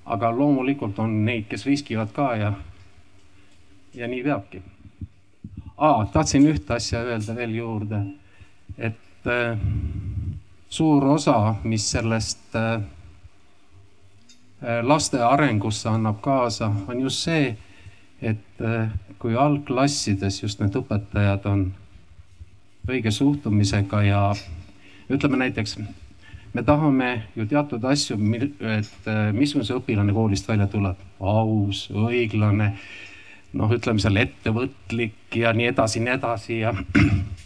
aga loomulikult on neid, kes riskivad ka ja, ja nii peabki. aa, tahtsin ühte asja öelda veel juurde, et äh, suur osa, mis sellest äh, laste arengusse annab kaasa, on just see et äh, kui algklassides just need õpetajad on õige suhtumisega ja ütleme näiteks, me tahame ju teatud asju, et äh, missugune see õpilane koolist välja tuleb, aus, õiglane, noh, ütleme seal ettevõtlik ja nii edasi, nii edasi ja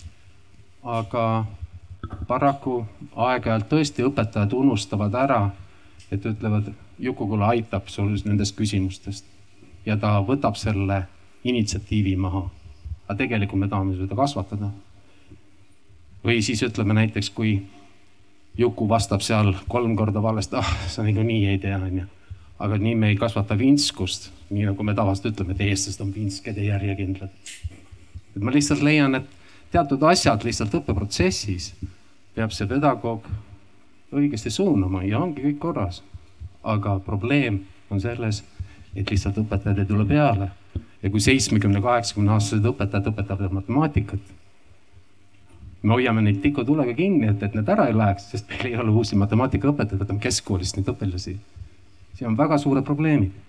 *clears throat* aga paraku aeg-ajalt tõesti õpetajad unustavad ära, et ütlevad, Juku, kuule aitab sul nendest küsimustest ja ta võtab selle initsiatiivi maha. aga tegelikult me tahame seda kasvatada. või siis ütleme näiteks, kui Juku vastab seal kolm korda valesti, ah, sa niikuinii ei tea, onju. aga nii me ei kasvata vintskust, nii nagu me tavaliselt ütleme, et eestlased on vintsked ja järjekindlad. et ma lihtsalt leian, et teatud asjad lihtsalt õppeprotsessis peab see pedagoog õigesti suunama ja ongi kõik korras. aga probleem on selles et lihtsalt õpetajad ei tule peale. ja kui seitsmekümne, kaheksakümne aastased õpetajad õpetavad matemaatikat, me hoiame neid tikutulega kinni, et, et need ära ei läheks, sest meil ei ole uusi matemaatikaõpetajaid, võtame keskkoolist neid õpilasi. siin on väga suured probleemid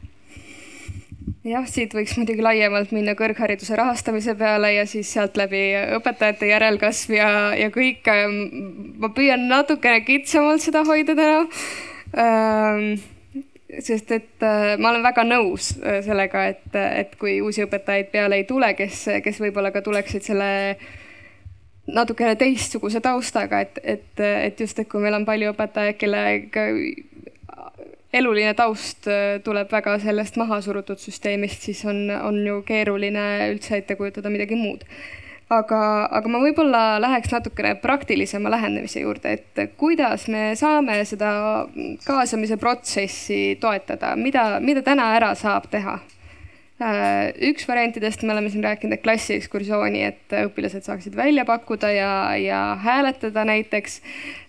jah, siit võiks muidugi laiemalt minna kõrghariduse rahastamise peale ja siis sealt läbi õpetajate järelkasv ja, ja kõik. ma püüan natukene kitsamalt seda hoida täna ähm, sest et äh, ma olen väga nõus äh, sellega, et, et kui uusi õpetajaid peale ei tule, kes, kes võib-olla ka tuleksid selle natukene teistsuguse taustaga, et, et, et just, et kui meil on palju õpetajaid, kelle eluline taust äh, tuleb väga sellest maha surutud süsteemist, siis on, on ju keeruline üldse ette kujutada midagi muud. Aga, aga ma võib-olla läheks natukene praktilisema lähenemise juurde, et kuidas me saame seda kaasamise protsessi toetada, mida, mida täna ära saab teha? Äh, üks variantidest me oleme siin rääkinud, et klassiekskursiooni, et õpilased saaksid välja pakkuda ja, ja hääletada näiteks.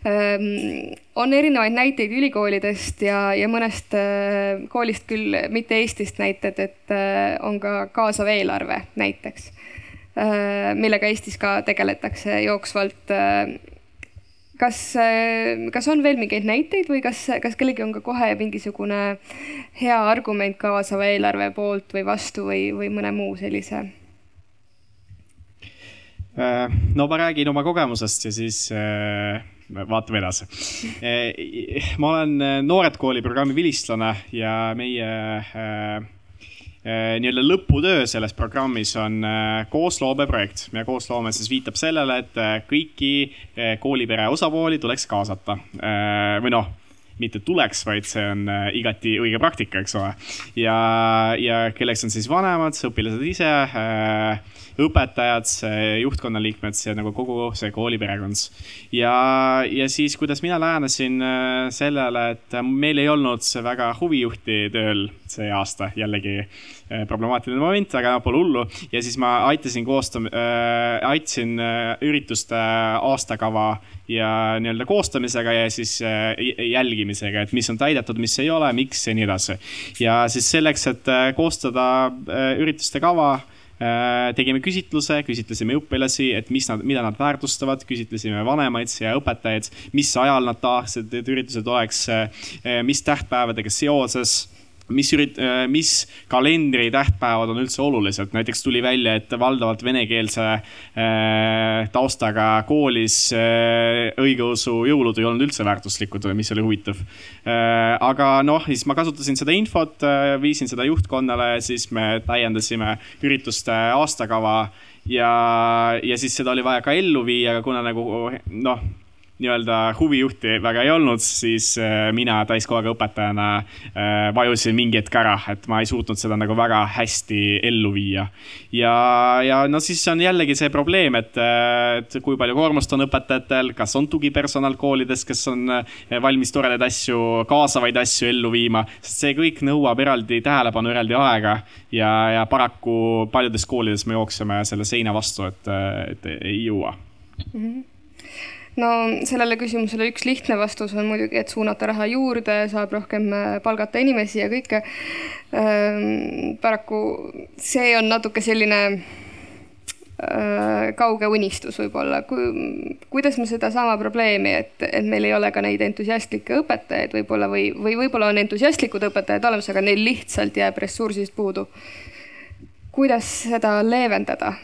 Ähm, on erinevaid näiteid ülikoolidest ja, ja mõnest äh, koolist küll, mitte Eestist näited, et äh, on ka kaasav eelarve näiteks, millega Eestis ka tegeletakse jooksvalt kas, kas on veel mingeid näiteid või kas, kas kellelgi on ka kohe mingisugune hea argument kaasava eelarve poolt või vastu või, või mõne muu sellise? Äh, no ma räägin oma kogemusest ja siis äh, vaatame edasi. Äh, ma olen Noored Kooli programmi vilistlane ja meie Äh, nii-öelda lõputöö selles programmis on äh, koosloome projekt ja koosloome siis viitab sellele, et äh, kõiki koolipere osapooli tuleks kaasata või noh mitte tuleks, vaid see on igati õige praktika, eks ole. ja, ja kelleks on siis vanemad, õpilased ise, õpetajad, juhtkonna liikmed, see nagu kogu see kooli perekond. ja, ja siis, kuidas mina lähenesin sellele, et meil ei olnud väga huvijuhti tööl see aasta jällegi Äh, problemaatiline moment, aga pole hullu. ja siis ma aitasin koostama äh,, aitasin äh, ürituste aastakava ja nii-öelda koostamisega ja siis äh, jälgimisega, et mis on täidetud, mis ei ole, miks ja nii edasi. ja siis selleks, et äh, koostada äh, ürituste kava äh, tegime küsitluse, küsitlesime õpilasi, et mis nad, mida nad väärtustavad, küsitlesime vanemaid ja õpetajaid, mis ajal nad tahaksid, et üritused oleks, mis tähtpäevadega seoses mis ürit-, äh, mis kalendri tähtpäevad on üldse olulised, näiteks tuli välja, et valdavalt venekeelse äh, taustaga koolis äh, õigeusu jõulud ei olnud üldse väärtuslikud, mis oli huvitav. Aga noh, siis ma kasutasin seda infot viisin seda juhtkonnale, siis me täiendasime ürituste aastakava ja, ja siis seda oli vaja ka ellu viia, aga kuna nagu noh nii-öelda huvijuhti väga ei olnud, siis äh, mina täiskohaga õpetajana äh, vajusin mingi hetk ära, et ma ei suutnud seda nagu väga hästi ellu viia. ja, ja no siis on jällegi see probleem, et, äh, et kui palju koormust on õpetajatel, kas on tugipersonal koolides, kes on valmis toredaid asju, kaasavaid asju ellu viima, sest see kõik nõuab eraldi tähelepanu, eraldi aega ja, ja paraku paljudes koolides me jookseme selle seina vastu, et, et ei jõua mm. -hmm no sellele küsimusele üks lihtne vastus on muidugi, et suunata raha juurde, saab rohkem äh, palgata inimesi ja kõike. Ähm, paraku see on natuke selline äh, kauge unistus võib-olla, kui, kuidas me sedasama probleemi, et, et meil ei ole ka neid entusiastlikke õpetajaid võib-olla või, või võib-olla on entusiastlikud õpetajad olemas, aga neil lihtsalt jääb ressursist puudu. kuidas seda leevendada?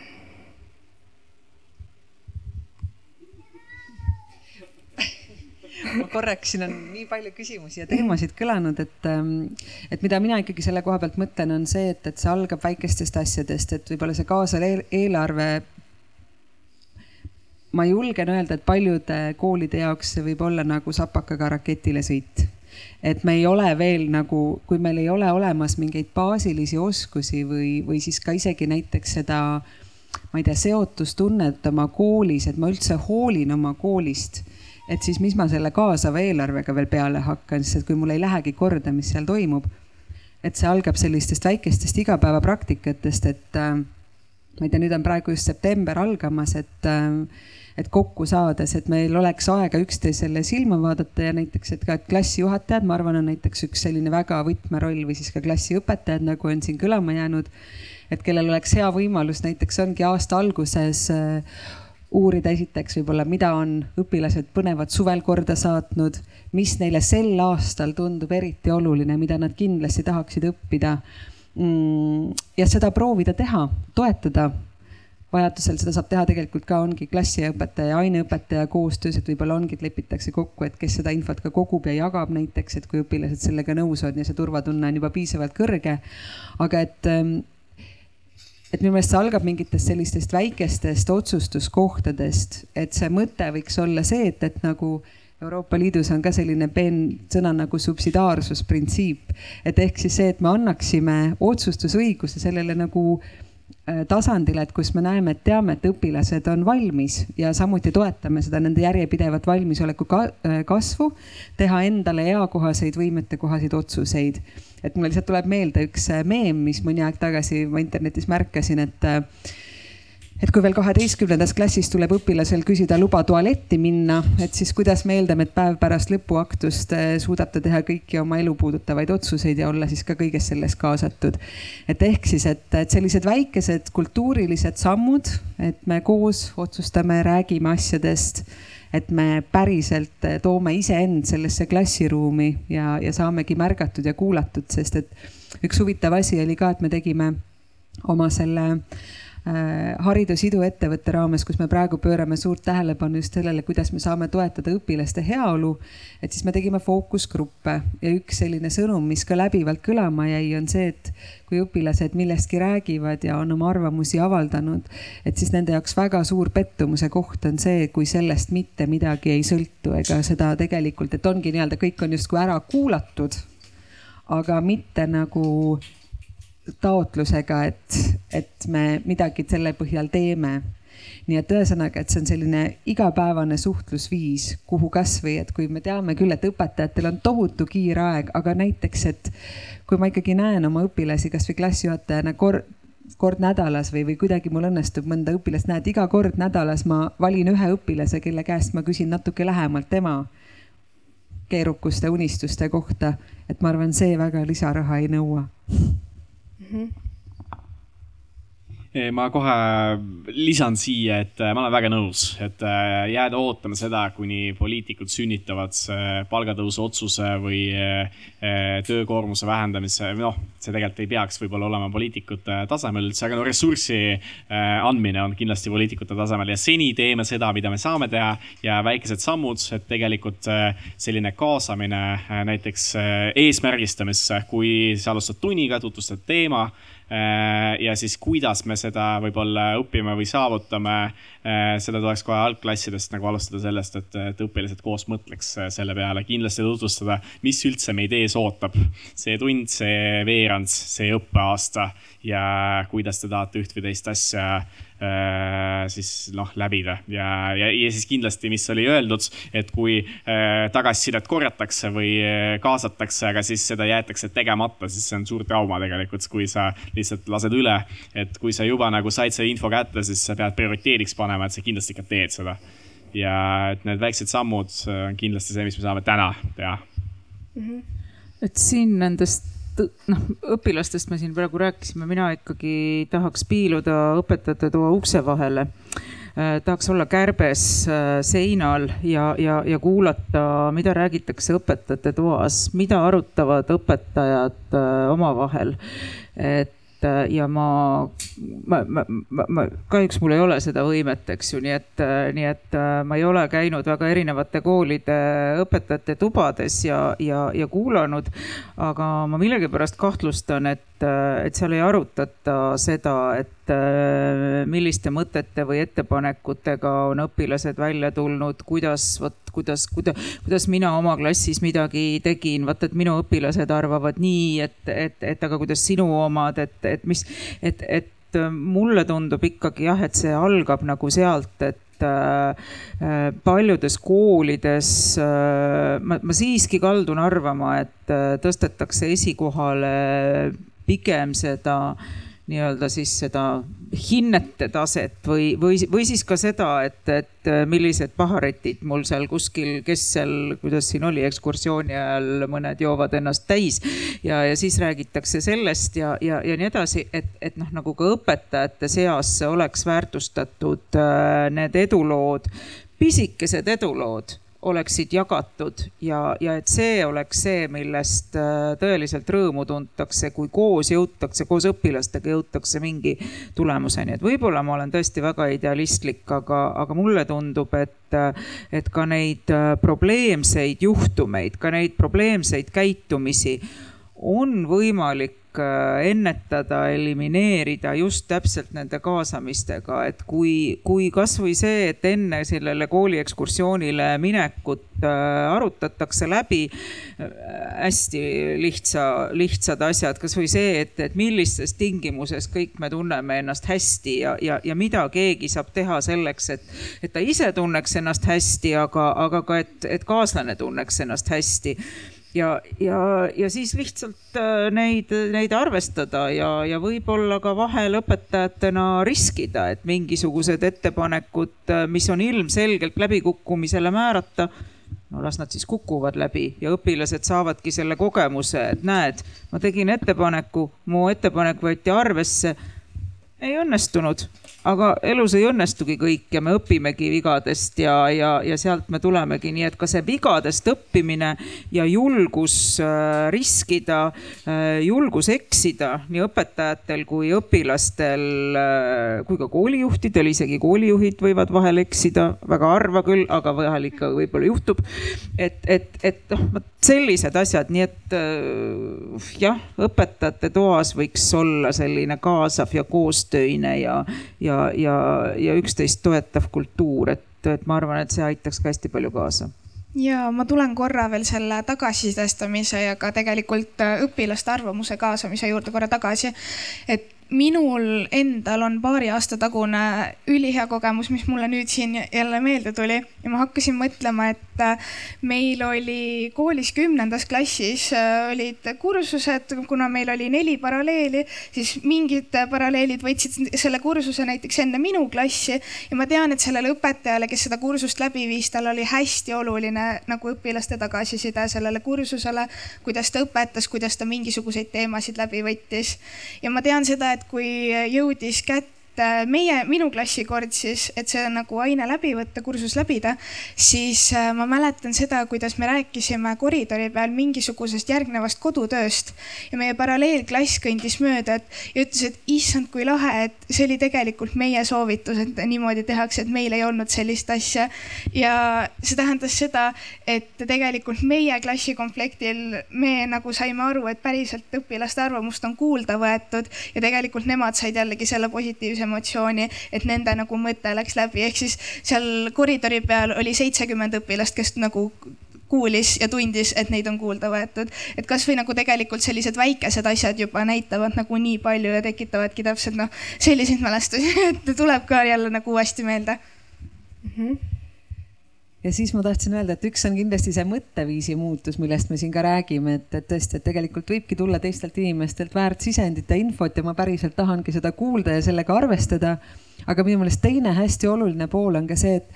*laughs* ma korraks, siin on nii palju küsimusi ja teemasid kõlanud, et, ähm, et mida mina ikkagi selle koha pealt mõtlen, on see, et, et see algab väikestest asjadest, et võib-olla see kaasav eelarve. ma julgen öelda, et paljude koolide jaoks see võib olla nagu sapakaga raketile sõit et me ei ole veel nagu, kui meil ei ole olemas mingeid baasilisi oskusi või, või siis ka isegi näiteks seda, ma ei tea, seotustunnet oma koolis, et ma üldse hoolin oma koolist et siis mis ma selle kaasava eelarvega veel peale hakkan, sest kui mul ei lähegi korda, mis seal toimub. et see algab sellistest väikestest igapäevapraktikatest, et äh, ma ei tea, nüüd on praegu just september algamas, et äh, et kokku saades, et meil oleks aega üksteisele silma vaadata ja näiteks, et ka et klassijuhatajad, ma arvan, on näiteks üks selline väga võtmeroll või siis ka klassiõpetajad, nagu on siin kõlama jäänud. et kellel oleks hea võimalus, näiteks ongi aasta alguses äh, uurida esiteks võib-olla, mida on õpilased põnevat suvel korda saatnud, mis neile sel aastal tundub eriti oluline, mida nad kindlasti tahaksid õppida. Mm, ja seda proovida teha, toetada vajadusel seda saab teha tegelikult ka ongi klassiõpetaja ja aineõpetaja koostöös, et võib-olla ongi, et lepitakse kokku, et kes seda infot ka kogub ja jagab näiteks, et kui õpilased sellega nõus on ja see turvatunne on juba piisavalt kõrge. aga et ähm, et minu meelest see algab mingitest sellistest väikestest otsustuskohtadest, et see mõte võiks olla see, et, et nagu Euroopa Liidus on ka selline peen sõna nagu subsidiaarsusprintsiip, et ehk siis see, et me annaksime otsustusõiguse sellele nagu Äh, tasandile, et kus me näeme, et teame, et õpilased on valmis ja samuti toetame seda nende järjepidevat valmisoleku äh, kasvu, teha endale eakohaseid, võimetekohaseid otsuseid. Et mulle lihtsalt tuleb meelde üks äh, meem, mis mõni aeg tagasi ma internetis märkasin, et et kui veel kaheteistkümnendas klassis tuleb õpilasel küsida luba tualetti minna, et siis kuidas me eeldame, et päev pärast lõpuaktust eh, suudab ta teha kõiki oma elu puudutavaid otsuseid ja olla siis ka kõiges selles kaasatud. et ehk siis, et, et sellised väikesed kultuurilised sammud, et me koos otsustame, räägime asjadest, et me päriselt eh, toome iseend sellesse klassiruumi ja, ja saamegi märgatud ja kuulatud, sest et üks huvitav asi oli ka, et me tegime oma selle äh, haridus iduettevõtte raames, kus me praegu pöörame suurt tähelepanu just sellele, kuidas me saame toetada õpilaste heaolu. et siis me tegime fookusgruppe ja üks selline sõnum, mis ka läbivalt kõlama jäi, on see, et kui õpilased millestki räägivad ja on oma arvamusi avaldanud, et siis nende jaoks väga suur pettumuse koht on see, kui sellest mitte midagi ei sõltu ega seda tegelikult, et ongi nii-öelda kõik on justkui ära kuulatud aga mitte nagu taotlusega, et, et me midagi selle põhjal teeme. nii et ühesõnaga, et see on selline igapäevane suhtlusviis, kuhu kasvõi, et kui me teame küll, et õpetajatel on tohutu kiire aeg, aga näiteks, et kui ma ikkagi näen oma õpilasi kasvõi klassijuhatajana kord kord nädalas või, või kuidagi mul õnnestub mõnda õpilast näha, et iga kord nädalas ma valin ühe õpilase, kelle käest ma küsin natuke lähemalt tema keerukuste, unistuste kohta. et ma arvan, see väga lisaraha ei nõua Mm-hmm. Ma kohe lisan siia, et äh, ma olen väga nõus, et äh, jääda ootama seda, kuni poliitikud sünnitavad äh, palgatõusu otsuse või töökoormuse vähendamise, noh, see tegelikult ei peaks võib-olla olema poliitikute tasemel üldse, aga no ressurssi andmine on kindlasti poliitikute tasemel. Ja seni teeme seda, mida me saame teha ja väikesed sammud, et tegelikult selline kaasamine näiteks eesmärgistamisse, kui sa alustad tunniga, tutvustad teema Äh, ja siis, kuidas me seda võib-olla õpime või saavutame, äh, seda tuleks kohe algklassidest nagu alustada sellest, et, et õpilased koos mõtleks äh, selle peale, kindlasti tutvustada, mis üldse meid ees ootab. see tund, see veerand, see õppeaasta ja kuidas te tahate üht või teist asja Äh, siis noh, läbida ja, ja, ja siis kindlasti, mis oli öeldud, et kui äh, tagasisidet korjatakse või äh, kaasatakse, aga siis seda jäetakse tegemata, siis see on suur trauma tegelikult, kui sa lihtsalt lased üle. et kui sa juba nagu said selle info kätte, siis sa pead prioriteediks panema, et sa kindlasti ikka teed seda. ja et need väiksed sammud on kindlasti see, mis me saame täna teha mm. -hmm. et siin nendest noh, õpilastest me siin praegu rääkisime, mina ikkagi tahaks piiluda õpetajate toa ukse vahele eh,. tahaks olla kärbes eh, seinal ja, ja, ja kuulata, mida räägitakse õpetajate toas, mida arutavad õpetajad eh, omavahel. et et ja ma, ma, ma, ma, ma, kahjuks mul ei ole seda võimet, eks ju, nii et, nii et ma ei ole käinud väga erinevate koolide õpetajate tubades ja, ja, ja kuulanud. aga ma millegipärast kahtlustan, et, et seal ei arutata seda, et milliste mõtete või ettepanekutega on õpilased välja tulnud, kuidas, vot kuidas, kuidas, kuidas mina oma klassis midagi tegin, vaata, et minu õpilased arvavad nii, et, et, et aga kuidas sinu omad, et, et mis, et, et mulle tundub ikkagi jah, et see algab nagu sealt, et äh, paljudes koolides äh, ma, ma siiski kaldun arvama, et äh, tõstetakse esikohale pigem seda nii-öelda siis seda hinnete taset või, või, või siis ka seda, et, et millised paharetid mul seal kuskil, kes seal, kuidas siin oli ekskursiooni ajal, mõned joovad ennast täis. ja, ja siis räägitakse sellest ja, ja, ja nii edasi, et, et noh, nagu ka õpetajate seas oleks väärtustatud äh, need edulood, pisikesed edulood oleksid jagatud ja, ja et see oleks see, millest äh, tõeliselt rõõmu tuntakse, kui koos jõutakse, koos õpilastega jõutakse mingi tulemuseni. et võib-olla ma olen tõesti väga idealistlik, aga, aga mulle tundub, et, et ka neid äh, probleemseid juhtumeid, ka neid probleemseid käitumisi on võimalik Äh, ennetada, elimineerida just täpselt nende kaasamistega, et kui, kui kasvõi see, et enne sellele kooliekskursioonile minekut äh, arutatakse läbi äh, hästi lihtsa, lihtsad asjad, kasvõi see, et, et millistes tingimuses kõik me tunneme ennast hästi ja, ja, ja mida keegi saab teha selleks, et, et ta ise tunneks ennast hästi, aga, aga ka, et, et kaaslane tunneks ennast hästi ja, ja, ja siis lihtsalt äh, neid, neid arvestada ja, ja võib-olla ka vahel õpetajatena riskida, et mingisugused ettepanekud, äh, mis on ilmselgelt läbikukkumisele määrata no las nad siis kukuvad läbi ja õpilased saavadki selle kogemuse, et näed, ma tegin ettepaneku, mu ettepanek võeti arvesse. Ei õnnestunud aga elus ei õnnestugi kõik ja me õpimegi vigadest ja, ja, ja sealt me tulemegi, nii et ka see vigadest õppimine ja julgus äh, riskida, äh, julgus eksida nii õpetajatel kui õpilastel äh, kui ka koolijuhtidel, isegi koolijuhid võivad vahel eksida, väga harva küll, aga vahel ikka võib-olla juhtub. et, et, et noh, vot sellised asjad, nii et jah, õpetajate toas võiks olla selline kaasav ja koostöine ja, ja ja, ja, üksteist toetav kultuur, et, et ma arvan, et see aitaks ka hästi palju kaasa ja ma tulen korra veel selle tagasisidestamise ja ka tegelikult õpilaste arvamuse kaasamise juurde korra tagasi. et minul endal on paari aasta tagune ülihea kogemus, mis mulle nüüd siin jälle meelde tuli. Ja ma hakkasin mõtlema, et äh, meil oli koolis kümnendas klassis äh, olid kursused, kuna meil oli neli paralleeli, siis mingid paralleelid võtsid selle kursuse näiteks enne minu klassi. Ja ma tean, et sellele õpetajale, kes seda kursust läbi viis, tal oli hästi oluline nagu õpilaste tagasiside sellele kursusele, kuidas ta õpetas, kuidas ta mingisuguseid teemasid läbi võttis. Ja ma tean seda, et kui jõudis kätte et äh, meie, minu klassi kord siis, et see nagu aine läbi võtta, kursus läbida, siis äh, ma mäletan seda, kuidas me rääkisime koridori peal mingisugusest järgnevast kodutööst ja meie paralleelklass kõndis mööda, et ja ütles, et issand, kui lahe, et see oli tegelikult meie soovitus, et niimoodi tehakse, et meil ei olnud sellist asja. ja see tähendas seda, et tegelikult meie klassikomplektil me nagu saime aru, et päriselt õpilaste arvamust on kuulda võetud ja tegelikult nemad said jällegi selle positiivse emotsiooni, et nende nagu mõte läks läbi, ehk siis seal koridori peal oli seitsekümmend õpilast, kes nagu kuulis ja tundis, et neid on kuulda võetud. et kasvõi nagu tegelikult sellised väikesed asjad juba näitavad nagu nii palju ja tekitavadki täpselt noh, selliseid mälestusi, *laughs* et tuleb ka jälle nagu uuesti meelde mm. -hmm ja siis ma tahtsin öelda, et üks on kindlasti see mõtteviisi muutus, millest me siin ka räägime, et, et tõesti, et tegelikult võibki tulla teistelt inimestelt väärt sisendit ja infot ja ma päriselt tahangi seda kuulda ja sellega arvestada. aga minu meelest teine hästi oluline pool on ka see, et,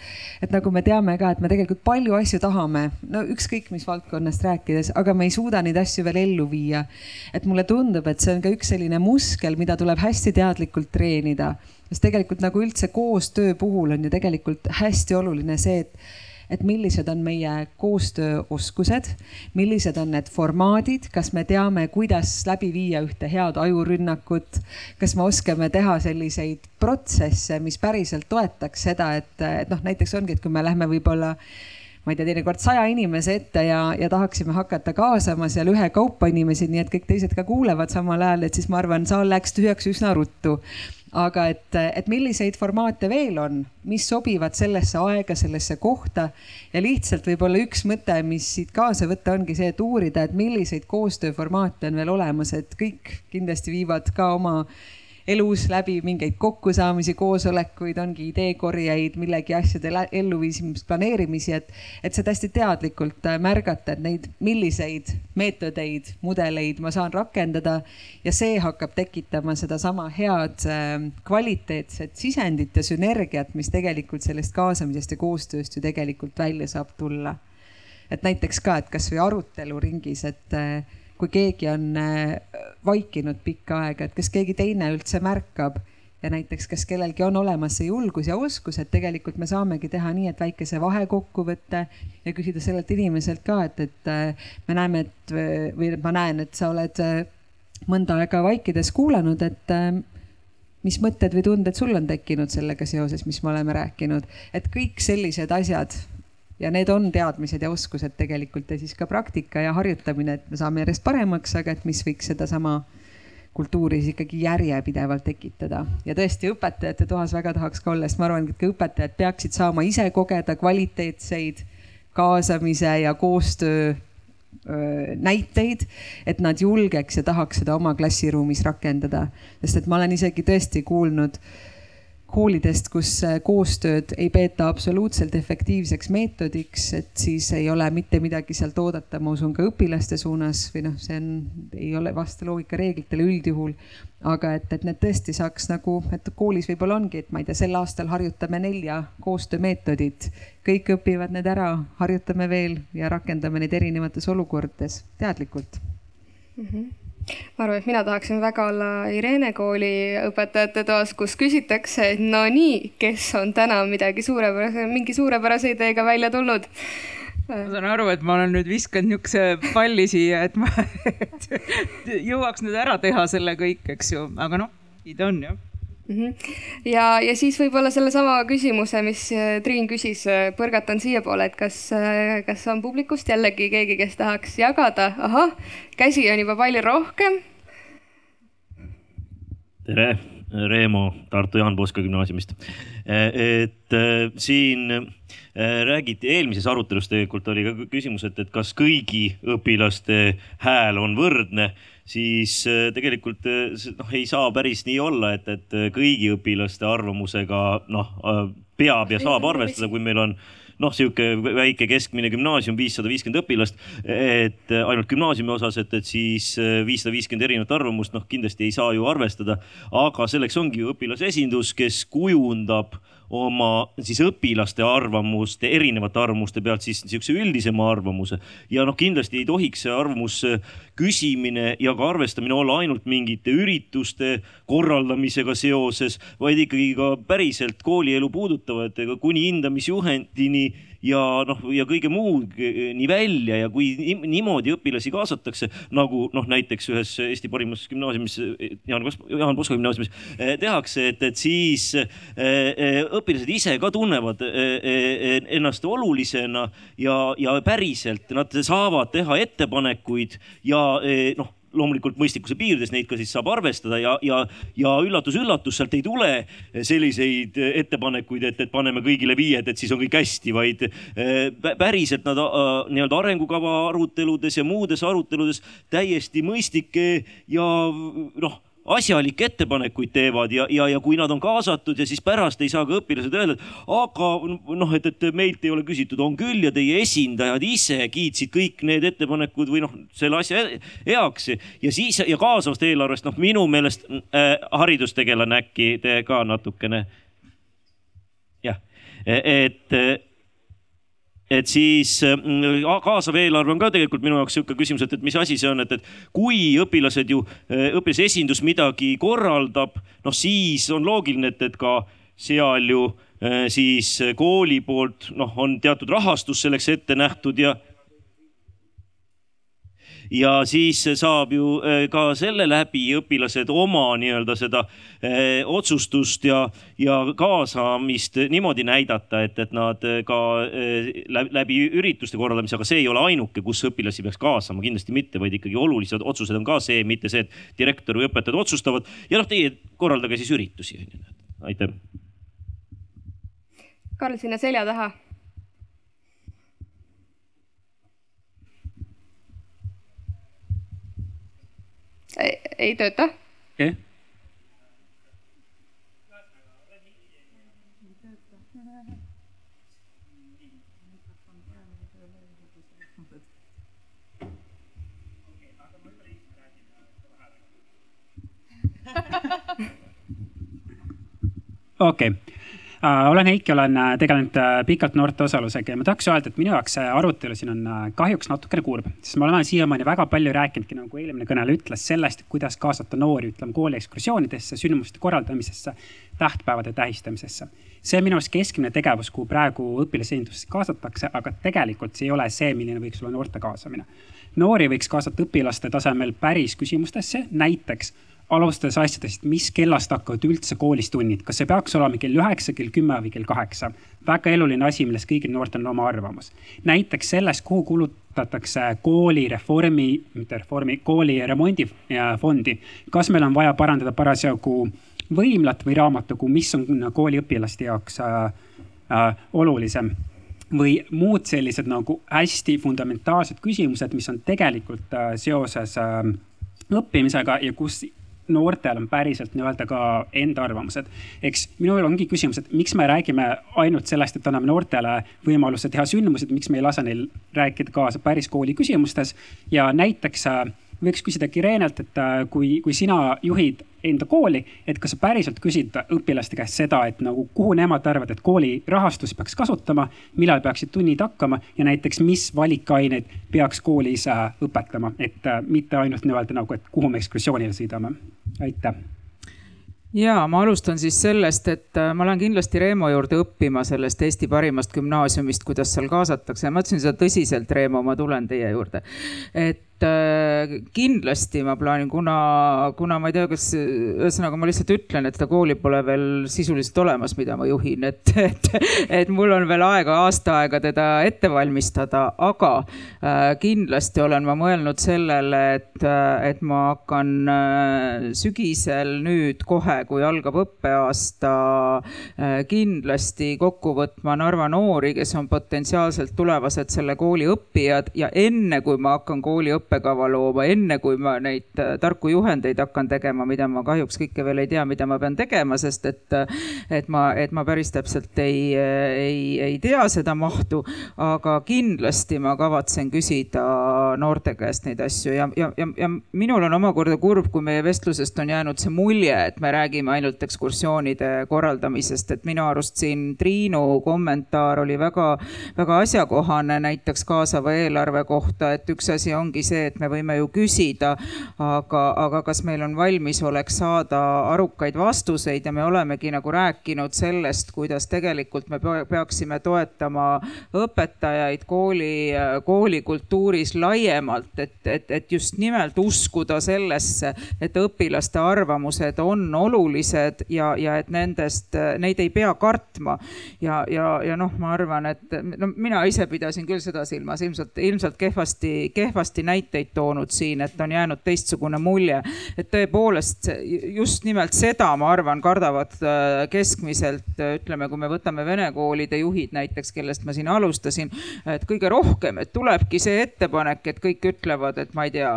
et nagu me teame ka, et me tegelikult palju asju tahame, no ükskõik mis valdkonnast rääkides, aga me ei suuda neid asju veel ellu viia. et mulle tundub, et see on ka üks selline muskel, mida tuleb hästi teadlikult treenida sest tegelikult nagu üldse koostöö puhul on ju tegelikult hästi oluline see, et et millised on meie koostööoskused, millised on need formaadid, kas me teame, kuidas läbi viia ühte head ajurünnakut, kas me oskame teha selliseid protsesse, mis päriselt toetaks seda, et, et noh, näiteks ongi, et kui me lähme võib-olla ma ei tea, teinekord saja inimese ette ja, ja tahaksime hakata kaasama seal ühekaupa inimesi, nii et kõik teised ka kuulevad samal ajal, et siis ma arvan, saal läheks tühjaks üsna ruttu aga et, et milliseid formaate veel on, mis sobivad sellesse aega, sellesse kohta. Ja lihtsalt võib-olla üks mõte, mis siit kaasa võtta, ongi see, et uurida, et milliseid koostööformaate on veel olemas, et kõik kindlasti viivad ka oma elus läbi mingeid kokkusaamisi, koosolekuid, ongi ideekorjeid, millegi asjade elluviisimist, planeerimisi, et, et seda hästi teadlikult äh, märgata, et neid, milliseid meetodeid, mudeleid ma saan rakendada ja see hakkab tekitama sedasama head äh, kvaliteetset sisendit ja sünergiat, mis tegelikult sellest kaasamisest ja koostööst ju tegelikult välja saab tulla. et näiteks ka, et kasvõi aruteluringis, et äh, kui keegi on äh, vaikinud pikka aega, et kas keegi teine üldse märkab ja näiteks, kas kellelgi on olemas see julgus ja oskus, et tegelikult me saamegi teha nii, et väikese vahekokkuvõtte ja küsida sellelt inimeselt ka, et, et äh, me näeme, et või ma näen, et sa oled äh, mõnda aega vaikides kuulanud, et mis mõtted või tunded sul on tekkinud sellega seoses, mis me oleme rääkinud, et kõik sellised asjad ja need on teadmised ja oskused tegelikult ja siis ka praktika ja harjutamine, et me saame järjest paremaks, aga et mis võiks sedasama kultuuri siis ikkagi järjepidevalt tekitada. ja tõesti õpetajate toas väga tahaks ka olla, sest ma arvan, et ka õpetajad peaksid saama ise kogeda kvaliteetseid kaasamise ja koostöö näiteid, et nad julgeks ja tahaks seda oma klassiruumis rakendada. sest et ma olen isegi tõesti kuulnud äh, koolidest, kus äh, koostööd ei peeta absoluutselt efektiivseks meetodiks, et siis ei ole mitte midagi sealt oodata, ma usun ka õpilaste suunas või noh, see on, ei ole vasta loogika reeglitele üldjuhul. aga et, et need tõesti saaks nagu, et koolis võib-olla ongi, et ma ei tea, sel aastal harjutame nelja koostöömeetodit, kõik õpivad need ära, harjutame veel ja rakendame neid erinevates olukordades teadlikult mm. -hmm ma arvan, et mina tahaksin väga olla Irene kooli õpetajate toas, kus küsitakse, et no nii, kes on täna midagi suurepärase, mingi suurepärase ideega välja tulnud. ma saan aru, et ma olen nüüd viskanud niisuguse palli siia, et ma et *laughs* jõuaks nüüd ära teha selle kõik, eks ju, aga noh, idee on jah. Ja, ja siis võib-olla sellesama küsimuse, mis äh, Triin küsis, äh, põrgatan siiapoole, et kas, äh, kas on publikust jällegi keegi, kes tahaks jagada, ahah, käsi on juba palju rohkem. tere, Reemo Tartu Jaan Poska gümnaasiumist. et siin räägiti, eelmises arutelus tegelikult oli ka küsimus, et, et kas kõigi õpilaste hääl on võrdne siis äh, tegelikult äh, noh, ei saa päris nii olla, et, et äh, kõigi õpilaste arvamusega noh, peab ja saab arvestada, kui meil on noh, sihuke väike keskmine gümnaasium, viissada viiskümmend õpilast, et ainult gümnaasiumi osas, et, et siis viissada viiskümmend erinevat arvamust, noh, kindlasti ei saa ju arvestada. aga selleks ongi ju õpilasesindus, kes kujundab oma siis õpilaste arvamuste, erinevate arvamuste pealt siis niisuguse üldisema arvamuse. ja noh, kindlasti ei tohiks see arvamus küsimine ja ka arvestamine olla ainult mingite ürituste korraldamisega seoses, vaid ikkagi ka päriselt koolielu puudutavatega kuni hindamisjuhendini ja noh, ja kõige muuni välja ja kui niimoodi õpilasi kaasatakse, nagu noh, näiteks ühes Eesti parimas gümnaasiumis, Jaan, Jaan Poska gümnaasiumis eh, tehakse, et, et siis eh, eh, õpilased ise ka tunnevad ennast olulisena ja, ja päriselt nad saavad teha ettepanekuid ja noh loomulikult mõistlikkuse piirides neid ka siis saab arvestada ja, ja, ja üllatus-üllatus, sealt ei tule selliseid ettepanekuid, et, et paneme kõigile viied, et siis on kõik hästi, vaid äh, päriselt nad äh, nii-öelda arengukava aruteludes ja muudes aruteludes täiesti mõistlikke ja noh asjalikke ettepanekuid teevad ja, ja, ja kui nad on kaasatud ja siis pärast ei saa ka õpilased öelda, et aga noh, et, et meilt ei ole küsitud, on küll ja teie esindajad ise kiitsid kõik need ettepanekud või noh, selle asja heaks ja siis ja kaasavast eelarvest, noh, minu meelest äh, haridustegelane äkki te ka natukene. jah, et et siis mm, kaasav eelarve on ka tegelikult minu jaoks sihuke küsimus, et, et mis asi see on, et, et kui õpilased ju, õpilase esindus midagi korraldab, noh siis on loogiline, et, et ka seal ju siis kooli poolt noh, on teatud rahastus selleks ette nähtud ja ja siis saab ju äh, ka selle läbi õpilased oma nii-öelda seda äh, otsustust ja, ja kaasamist niimoodi näidata, et, et nad äh, ka läbi ürituste korraldamise, aga see ei ole ainuke, kus õpilasi peaks kaasama, kindlasti mitte, vaid ikkagi olulised otsused on ka see, mitte see, et direktor või õpetajad otsustavad ja noh, teie korraldage siis üritusi. aitäh. Karl, sinna selja taha Ei, ei töitä. Okay. *laughs* Okei. Okay. Uh, olen Heiki, olen äh, tegelenud uh, pikalt noorte osalusega ja ma tahaks öelda, et minu jaoks see arutelu siin on kahjuks natukene kurb, sest ma olen siiamaani väga palju rääkinudki, nagu eelmine kõneleja ütles, sellest, kuidas kaasata noori, ütleme kooli ekskursioonidesse, sündmuste korraldamisesse, tähtpäevade tähistamisesse. see on minu arust keskmine tegevus, kuhu praegu õpilasesindusse kaasatakse, aga tegelikult see ei ole see, milline võiks olla noorte kaasamine. noori võiks kaasata õpilaste tasemel päris küsimustesse, näiteks alustades asjadest, mis kellast hakkavad üldse koolis tunnid, kas see peaks olema kell üheksa, kell kümme või kell kaheksa? väga eluline asi, milles kõigil noortel on oma arvamus. näiteks sellest, kuhu kulutatakse koolireformi, mitte reformi, kooli remondifondi. kas meil on vaja parandada parasjagu võimlat või raamatukogu, mis on kooliõpilaste jaoks äh, äh, olulisem või muud sellised nagu hästi fundamentaalsed küsimused, mis on tegelikult äh, seoses äh, õppimisega ja kus noortel on päriselt nii-öelda ka enda arvamused. eks minul ongi küsimus, et miks me räägime ainult sellest, et anname noortele võimaluse teha sündmusi, miks me ei lase neil rääkida kaasa päris kooli küsimustes ja näiteks äh, võiks küsida Kirenelt, et äh, kui, kui sina juhid enda kooli, et kas sa päriselt küsid õpilaste käest seda, et nagu kuhu nemad arvavad, et kooli rahastust peaks kasutama, millal peaksid tunnid hakkama ja näiteks, mis valikaineid peaks koolis äh, õpetama, et äh, mitte ainult nii-öelda nagu, et kuhu me ekskursioonile sõidame. aitäh ja ma alustan siis sellest, et ma lähen kindlasti Reemo juurde õppima sellest Eesti parimast gümnaasiumist, kuidas seal kaasatakse. ma ütlesin seda tõsiselt, Reemo, ma tulen teie juurde. et Äh, kindlasti ma plaanin, kuna, kuna ma ei tea, kas ühesõnaga ma lihtsalt ütlen, et seda kooli pole veel sisuliselt olemas, mida ma juhin, et, *laughs* et, et mul on veel aega, aasta aega teda ette valmistada, aga äh, kindlasti olen ma mõelnud sellele, et, et ma hakkan äh, sügisel nüüd kohe, kui algab õppeaasta, kindlasti kokku võtma Narva noori, kes on potentsiaalselt tulevased selle kooli õppijad ja enne kui ma hakkan kooli õppima, õppekava looma, enne kui ma neid äh, tarku juhendeid hakkan tegema, mida ma kahjuks kõike veel ei tea, mida ma pean tegema, sest et, äh, et ma, et ma päris täpselt ei, äh, ei, ei tea seda mahtu. aga kindlasti ma kavatsen küsida noorte käest neid asju ja, ja, ja, ja minul on omakorda kurb, kui meie vestlusest on jäänud see mulje, et me räägime ainult ekskursioonide korraldamisest, et minu arust siin Triinu kommentaar oli väga, väga asjakohane näiteks kaasava eelarve kohta, et üks asi ongi see, see, et me võime ju küsida, aga, aga kas meil on valmisolek saada arukaid vastuseid ja me olemegi nagu rääkinud sellest, kuidas tegelikult me peaksime toetama õpetajaid kooli, koolikultuuris laiemalt, et, et, et just nimelt uskuda sellesse, et õpilaste arvamused on olulised ja, ja et nendest, neid ei pea kartma. ja, ja, ja noh, ma arvan, et no mina ise pidasin küll seda silmas, ilmselt, ilmselt kehvasti, kehvasti näiteks näiteid toonud siin, et on jäänud teistsugune mulje. et tõepoolest just nimelt seda, ma arvan, kardavad äh, keskmiselt, äh, ütleme, kui me võtame vene koolide juhid näiteks, kellest ma siin alustasin, et kõige rohkem, et tulebki see ettepanek, et kõik ütlevad, et ma ei tea,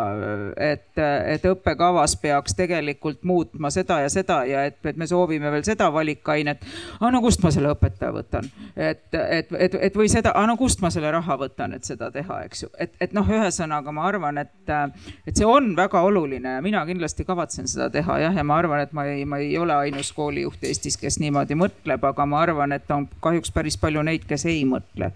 et, et õppekavas peaks tegelikult muutma seda ja seda ja et, et me soovime veel seda valikainet. aga no kust ma selle õpetaja võtan, et, et, et, et või seda, aga no kust ma selle raha võtan, et seda teha, eks ju, et, et noh, ühesõnaga ma arvan, arvan, et, et see on väga oluline. Ja mina kindlasti kavatsen seda teha jah, ja ma arvan, et ma ei, ma ei ole ainus koolijuht Eestis, kes niimoodi mõtleb, aga ma arvan, et on kahjuks päris palju neid, kes ei mõtle.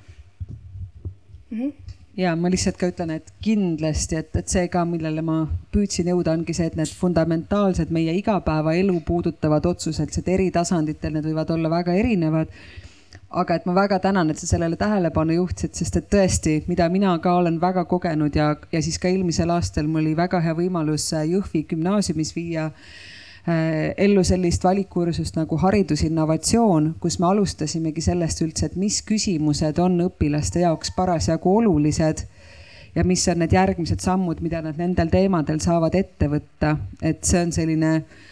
Mm. -hmm ja ma lihtsalt ka ütlen, et kindlasti, et, et see ka, millele ma püüdsin jõuda, ongi see, et need fundamentaalsed meie igapäevaelu puudutavad otsused, need eri tasanditel, need võivad olla väga erinevad aga et ma väga tänan, et sa sellele tähelepanu juhtisid, sest et tõesti, mida mina ka olen väga kogenud ja, ja siis ka eelmisel aastal mul oli väga hea võimalus äh, Jõhvi gümnaasiumis viia äh, ellu sellist valikkursust nagu haridusinnovatsioon, kus me alustasimegi sellest üldse, et mis küsimused on õpilaste jaoks parasjagu olulised ja mis on need järgmised sammud, mida nad nendel teemadel saavad ette võtta. et see on selline äh,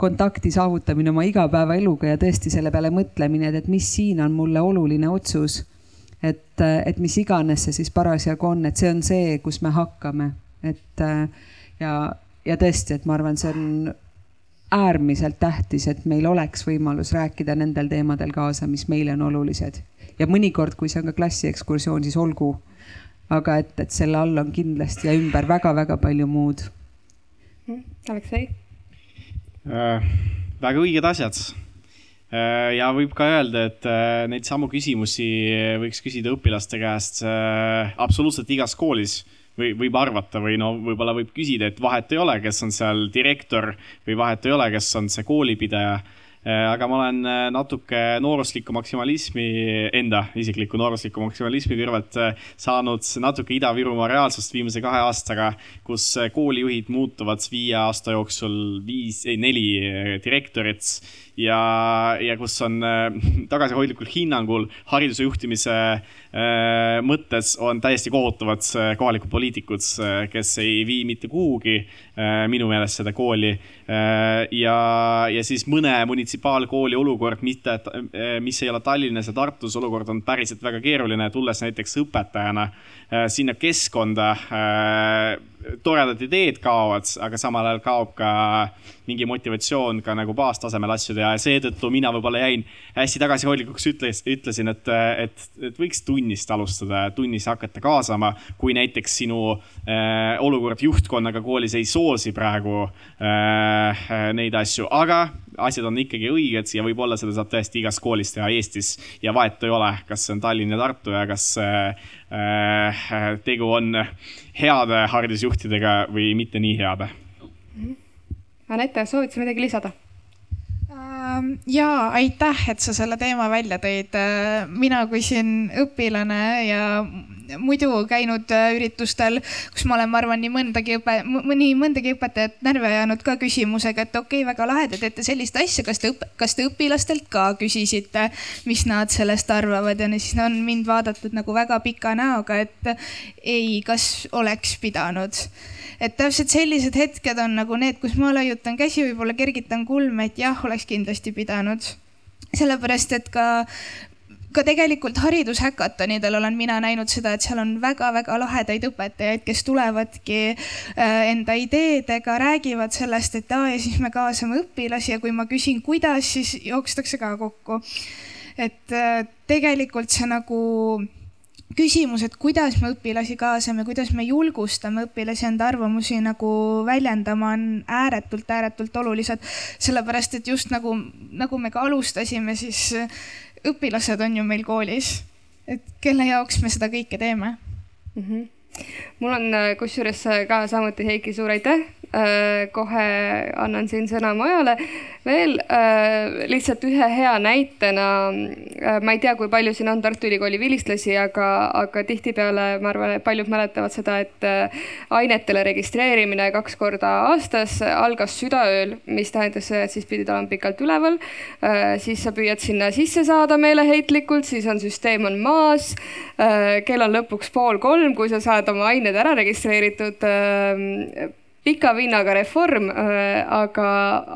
kontakti saavutamine oma igapäevaeluga ja tõesti selle peale mõtlemine, et mis siin on mulle oluline otsus. et, et mis iganes see siis parasjagu on, et see on see, kus me hakkame, et ja, ja tõesti, et ma arvan, see on äärmiselt tähtis, et meil oleks võimalus rääkida nendel teemadel kaasa, mis meile on olulised ja mõnikord, kui see on ka klassiekskursioon, siis olgu. aga et, et selle all on kindlasti ja ümber väga-väga palju muud. Aleksei äh,? Väga õiged asjad äh, ja võib ka öelda, et äh, neid samu küsimusi võiks küsida õpilaste käest äh, absoluutselt igas koolis või võib arvata või no võib-olla võib küsida, et vahet ei ole, kes on seal direktor või vahet ei ole, kes on see koolipidaja. Äh, aga ma olen äh, natuke noorusliku maksimalismi, enda isikliku noorusliku maksimalismi kõrvalt äh, saanud natuke Ida-Virumaa reaalsust viimase kahe aastaga, kus koolijuhid muutuvad viie aasta jooksul viis, ei neli direktorit ja, ja kus on *laughs* tagasihoidlikul hinnangul hariduse juhtimise mõttes on täiesti kohutavad kohalikud poliitikud, kes ei vii mitte kuhugi äh, minu meelest seda kooli äh,. ja, ja siis mõne munitsipaalkooli olukord, mitte, mis ei ole Tallinnas ja Tartus, olukord on päriselt väga keeruline, tulles näiteks õpetajana äh, sinna keskkonda äh, toredad ideed kaovad, aga samal ajal kaob ka mingi motivatsioon ka nagu baastasemel asju teha ja seetõttu mina võib-olla jäin hästi tagasihoidlikuks, ütles, ütlesin, et, et, et võiks tunnist alustada, tunnis hakata kaasama, kui näiteks sinu äh, olukord juhtkonnaga koolis ei soosi praegu äh, neid asju, aga asjad on ikkagi õiged ja võib-olla seda saab tõesti igas koolis teha Eestis ja vahet ei ole, kas see on Tallinn ja Tartu ja kas äh, äh tegu on heade haridusjuhtidega või mitte nii heade. Anette, soovid sa midagi lisada? Ähm, ja aitäh, et sa selle teema välja tõid. Äh, mina kui siin õpilane ja muidu käinud äh, üritustel, kus ma olen, ma arvan, nii mõndagi õpe, nii mõndagi õpetajat närvi ajanud ka küsimusega, et okei okay,, väga lahe, te teete sellist asja, kas te, kas te õpilastelt ka küsisite, mis nad sellest arvavad ja siis on mind vaadatud nagu väga pika näoga, et ei, kas oleks pidanud et täpselt sellised hetked on nagu need, kus ma laiutan käsi, võib-olla kergitan kulme, et jah, oleks kindlasti pidanud sellepärast, et ka ka tegelikult haridushäkatonidel olen mina näinud seda, et seal on väga-väga lahedaid õpetajaid, kes tulevadki äh, enda ideedega, räägivad sellest, et aa ja siis me kaasame õpilasi ja kui ma küsin, kuidas, siis jookstakse ka kokku. et äh, tegelikult see nagu küsimus, et kuidas me õpilasi kaasame, kuidas me julgustame õpilasi enda arvamusi nagu väljendama, on ääretult, ääretult olulised. sellepärast, et just nagu, nagu me ka alustasime, siis õpilased on ju meil koolis, et kelle jaoks me seda kõike teeme mm? -hmm. mul on äh, kusjuures äh, ka samuti Heiki, suur aitäh. Äh, kohe annan siin sõna Majale veel äh, lihtsalt ühe hea näitena äh,. ma ei tea, kui palju siin on Tartu Ülikooli vilistlasi, aga, aga tihtipeale ma arvan, et paljud mäletavad seda, et ainetele registreerimine kaks korda aastas algas südaööl, mis tähendas et siis pidid olema pikalt üleval siis sa püüad sinna sisse saada meeleheitlikult, siis on süsteem on maas kell on lõpuks pool kolm, kui sa saad oma ained ära registreeritud pika vinnaga reform, äh, aga,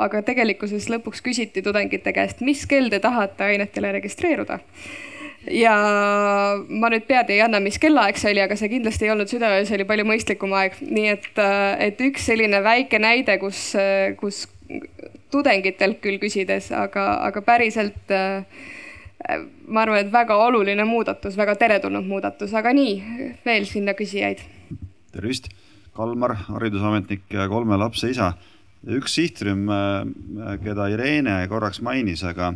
aga tegelikkuses lõpuks küsiti tudengite käest, mis kell te tahate ainetele registreeruda. Ja ma nüüd pead ei anna, mis kellaaeg see oli, aga see kindlasti ei olnud südaööl, see oli palju mõistlikum aeg, nii et, äh, et üks selline väike näide, kus, äh, kus tudengitelt küll küsides, aga, aga päriselt ma arvan, et väga oluline muudatus, väga teretulnud muudatus, aga nii, veel sinna küsijaid. tervist Kalmar, haridusametnik ja kolme lapse isa. üks sihtrühm, äh, keda Irene korraks mainis, aga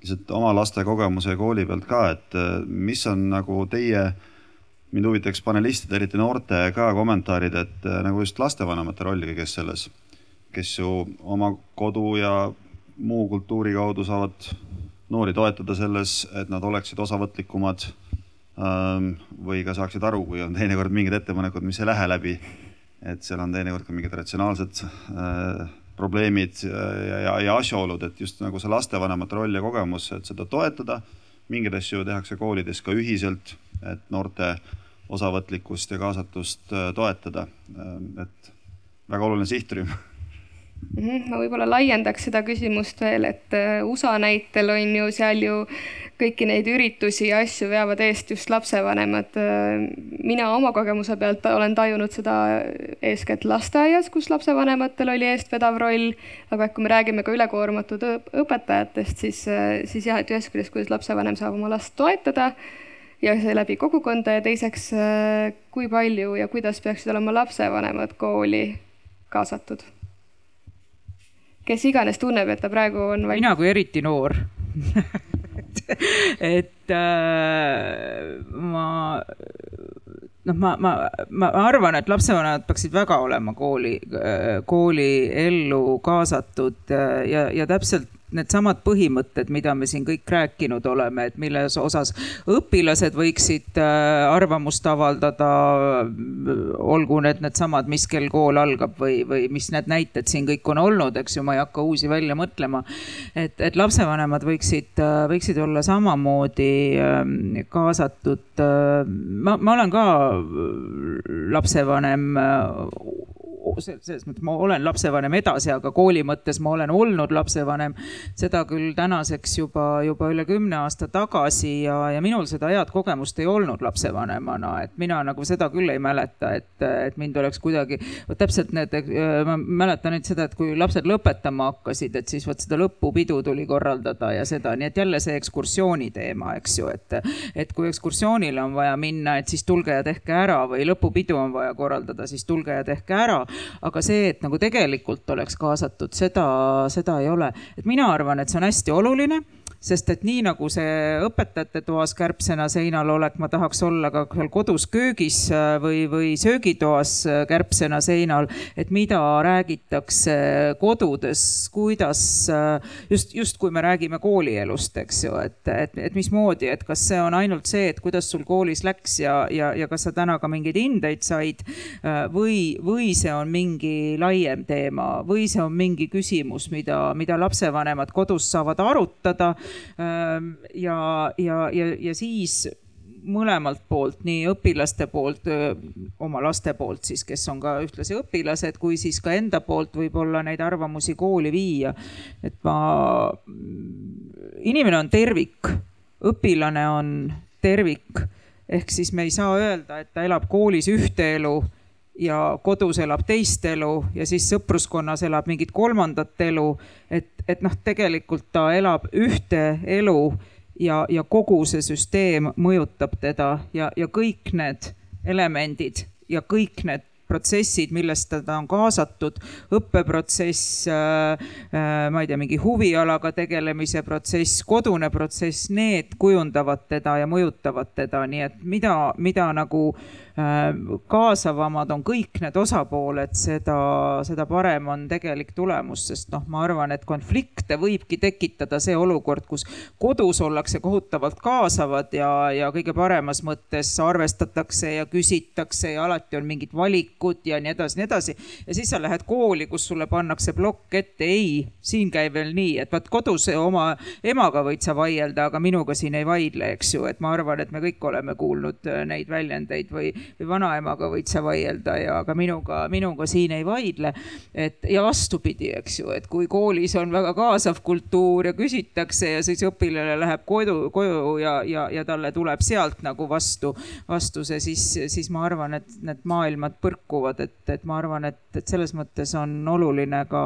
lihtsalt oma laste kogemuse kooli pealt ka, et äh, mis on nagu teie, mind huvitaks panelistide, eriti noorte ka kommentaarid, et äh, nagu just lastevanemate roll kõiges selles, kes ju oma kodu ja muu kultuuri kaudu saavad noori toetada selles, et nad oleksid osavõtlikumad ähm, või ka saaksid aru, kui on teinekord mingid ettepanekud, mis ei lähe läbi et seal on teinekord ka mingid ratsionaalsed äh, probleemid ja, ja, ja asjaolud, et just nagu see lastevanemate roll ja kogemus, et seda toetada. mingeid asju tehakse koolides ka ühiselt, et noorte osavõtlikkust ja kaasatust äh, toetada. Äh, et väga oluline sihtrühm. -hmm. ma võib-olla laiendaks seda küsimust veel, et äh, USA näitel on ju seal ju kõiki neid üritusi ja asju veavad eest just lapsevanemad. mina oma kogemuse pealt olen tajunud seda eeskätt lasteaias, kus lapsevanematel oli eestvedav roll, aga kui me räägime ka ülekoormatud õpetajatest, siis, siis jah, et ühest küljest, kuidas lapsevanem saab oma last toetada ja seeläbi kogukonda ja teiseks, kui palju ja kuidas peaksid olema lapsevanemad kooli kaasatud kes iganes tunneb, et ta praegu on vaid.... mina kui eriti noor *laughs* *laughs* et äh, ma noh, ma, ma, ma arvan, et lapsevanemad peaksid väga olema kooli, kooliellu kaasatud ja, ja täpselt needsamad põhimõtted, mida me siin kõik rääkinud oleme, et milles osas õpilased võiksid äh, arvamust avaldada. olgu need needsamad, mis kell kool algab või, või mis need näited siin kõik on olnud, eks ju, ma ei hakka uusi välja mõtlema. et, et lapsevanemad võiksid, äh, võiksid olla samamoodi ähm, kaasatud. Äh, ma, ma olen ka lapsevanem selles mõttes ma olen lapsevanem edasi, aga kooli mõttes ma olen olnud lapsevanem. seda küll tänaseks juba, juba üle kümne aasta tagasi ja, ja minul seda head kogemust ei olnud lapsevanemana, et mina nagu seda küll ei mäleta, et, et mind oleks kuidagi, vot täpselt need, ma mäletan nüüd seda, et kui lapsed lõpetama hakkasid, et siis vot seda lõpupidu tuli korraldada ja seda, nii et jälle see ekskursiooni teema, eks ju, et, et kui ekskursioonile on vaja minna, et siis tulge ja tehke ära või lõpupidu on vaja korraldada, siis tulge ja tehke ära aga see, et nagu tegelikult oleks kaasatud, seda, seda ei ole. et mina arvan, et see on hästi oluline sest et nii nagu see õpetajate toas kärbsena seinal olek, ma tahaks olla ka seal kodus köögis äh, või, või söögitoas äh, kärbsena seinal, et mida räägitakse kodudes, kuidas äh, just, just kui me räägime koolielust, eks ju, et, et, et mismoodi, et kas see on ainult see, et kuidas sul koolis läks ja, ja, ja kas sa täna ka mingeid hindeid said või, või see on mingi laiem teema või see on mingi küsimus, mida, mida lapsevanemad kodus saavad arutada ja, ja, ja, ja siis mõlemalt poolt, nii õpilaste poolt, oma laste poolt siis, kes on ka ühtlasi õpilased, kui siis ka enda poolt võib-olla neid arvamusi kooli viia. et ma, inimene on tervik, õpilane on tervik, ehk siis me ei saa öelda, et ta elab koolis ühte elu ja kodus elab teist elu ja siis sõpruskonnas elab mingit kolmandat elu. et, et noh, tegelikult ta elab ühte elu ja, ja kogu see süsteem mõjutab teda ja, ja kõik need elemendid ja kõik need protsessid, millest teda on kaasatud, õppeprotsess äh,, äh, ma ei tea, mingi huvialaga tegelemise protsess, kodune protsess, need kujundavad teda ja mõjutavad teda, nii et mida, mida nagu äh, kaasavamad on kõik need osapooled, seda, seda parem on tegelik tulemus, sest noh, ma arvan, et konflikte võibki tekitada see olukord, kus kodus ollakse kohutavalt kaasavad ja, ja kõige paremas mõttes arvestatakse ja küsitakse ja alati on mingid valikud ja nii edasi, nii edasi. ja siis sa lähed kooli, kus sulle pannakse plokk ette, ei, siin käib veel nii, et vaat kodus oma emaga võid sa vaielda, aga minuga siin ei vaidle, eks ju, et ma arvan, et me kõik oleme kuulnud äh, neid väljendeid või või vanaemaga võid sa vaielda ja aga minuga, minuga siin ei vaidle. et ja vastupidi, eks ju, et kui koolis on väga kaasav kultuur ja küsitakse ja siis õpilane läheb kodu, koju ja, ja, ja talle tuleb sealt nagu vastu, vastuse, siis, siis ma arvan, et need maailmad põrkuvad, et, et ma arvan, et, et selles mõttes on oluline ka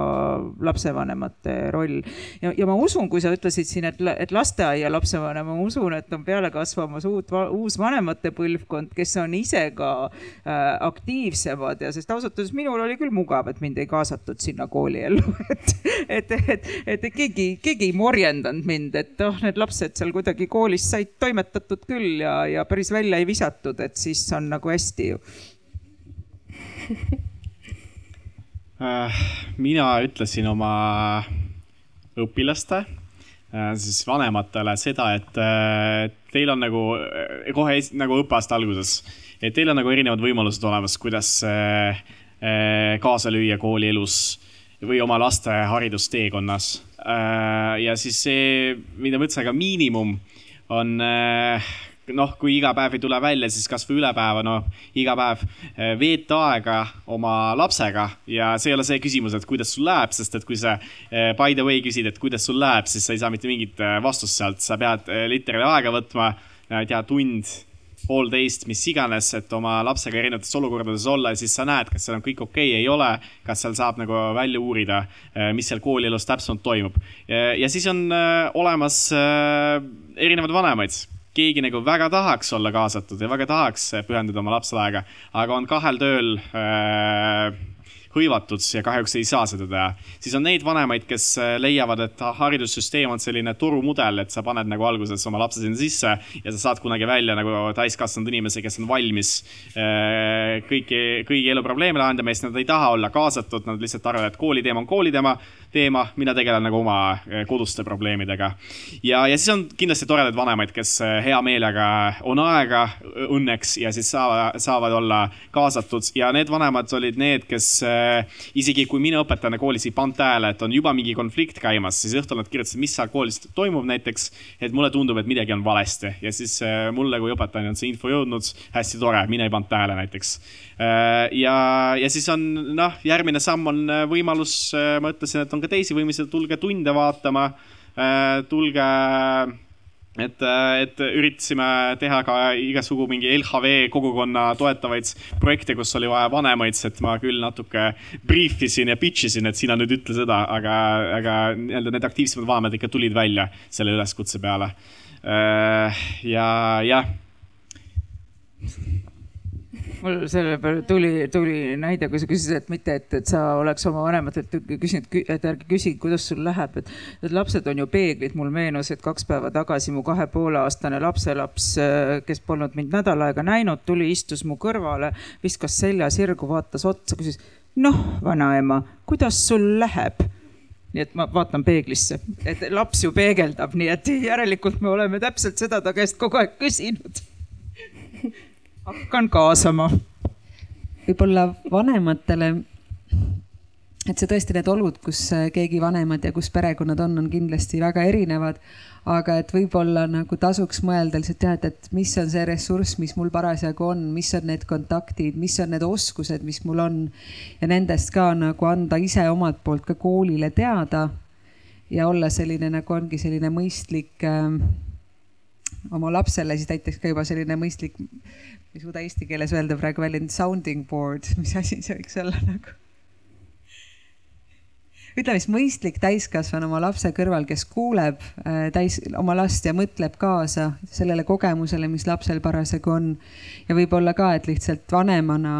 lapsevanemate roll. ja, ja ma usun, kui sa ütlesid siin, et, et lasteaia lapsevanem, ma usun, et on peale kasvamas uut, uus vanemate põlvkond, kes on ise ka äh, aktiivsemad ja sest ausalt öeldes minul oli küll mugav, et mind ei kaasatud sinna kooliellu *laughs* et, et, et, et keegi, keegi ei morjendanud mind, et oh, need lapsed seal kuidagi koolis said toimetatud küll ja, ja päris välja ei visatud, et siis on nagu hästi ju *laughs* mina ütlesin oma õpilaste äh, siis vanematele seda, et teil on nagu kohe nagu õppeaasta alguses et teil on nagu erinevad võimalused olemas, kuidas äh, äh, kaasa lüüa koolielus või oma laste haridusteekonnas. Äh, ja siis see, mida ma ütlesin, aga miinimum on noh, kui iga päev ei tule välja, siis kasvõi üle päeva, noh, iga päev äh, veeta aega oma lapsega. Ja see ei ole see küsimus, et kuidas sul läheb, sest et kui sa äh, by the way küsid, et kuidas sul läheb, siis sa ei saa mitte mingit vastust sealt, sa pead literaali aega võtma, ei tea, tund poolteist, mis iganes, et oma lapsega erinevates olukordades olla ja siis sa näed, kas seal on kõik okei okay,, ei ole, kas seal saab nagu välja uurida, mis seal koolielus täpsemalt toimub. ja siis on olemas erinevad vanemaid keegi nagu väga tahaks olla kaasatud ja väga tahaks pühenduda oma lapsele aega, aga on kahel tööl äh, hõivatud ja kahjuks ei saa seda teha. siis on neid vanemaid, kes äh, leiavad, et haridussüsteem on selline turumudel, et sa paned nagu alguses oma lapse sinna sisse ja sa saad kunagi välja nagu täiskasvanud inimese, kes on valmis äh, kõiki, kõigi eluprobleeme lahendama ja siis nad ei taha olla kaasatud, nad lihtsalt arvavad, et kooli teema on kooli teema mina tegelen nagu oma eh, koduste probleemidega. ja, ja siis on kindlasti toredaid vanemaid, kes eh, hea meelega on aega õnneks ja siis saavad, saavad olla kaasatud ja need vanemad olid need, kes eh, isegi kui mina õpetajana koolis ei pannud tähele, et on juba mingi konflikt käimas, siis õhtul nad kirjutasid, mis seal koolis toimub näiteks. et mulle tundub, et midagi on valesti ja siis mulle kui õpetajale on see info jõudnud, hästi tore, mina ei pannud tähele näiteks ja, ja siis on noh, järgmine samm on äh, võimalus, äh, ma ütlesin, et on ka teisi võimalusi, tulge tunde vaatama. tulge, et, et üritasime teha ka igasugu mingi LHV kogukonna toetavaid projekte, kus oli vaja vanemaid, et ma küll natuke brief isin ja pitch isin, et sina nüüd ütle seda, aga, aga nii-öelda need aktiivsemad vanemad ikka tulid välja selle üleskutse peale. ja, jah mul selle peale tuli, tuli näide, kui sa küsisid, et mitte, et, et sa oleks oma vanematelt küsinud, et ärge küsige, kuidas sul läheb, et. et lapsed on ju peeglid, mul meenus, et kaks päeva tagasi mu kahe pooleaastane lapselaps, kes polnud mind nädal aega näinud, tuli, istus mu kõrvale, viskas selja sirgu, vaatas otsa, küsis. noh, vanaema, kuidas sul läheb? nii et ma vaatan peeglisse, et laps ju peegeldab, nii et järelikult me oleme täpselt seda ta käest kogu aeg küsinud hakkan kaasama. võib-olla vanematele, et see tõesti need olud, kus keegi vanemad ja kus perekonnad on, on kindlasti väga erinevad. aga et võib-olla nagu tasuks mõelda lihtsalt jah, et, et mis on see ressurss, mis mul parasjagu on, mis on need kontaktid, mis on need oskused, mis mul on. ja nendest ka nagu anda ise omalt poolt ka koolile teada. ja olla selline nagu ongi selline mõistlik äh, oma lapsele siis näiteks ka juba selline mõistlik ei suuda eesti keeles öelda praegu väljend sounding board, *laughs* mis asi see võiks olla nagu? ütleme siis mõistlik täiskasvanu oma lapse kõrval, kes kuuleb äh, täis oma last ja mõtleb kaasa sellele kogemusele, mis lapsel parasjagu on. ja võib-olla ka, et lihtsalt vanemana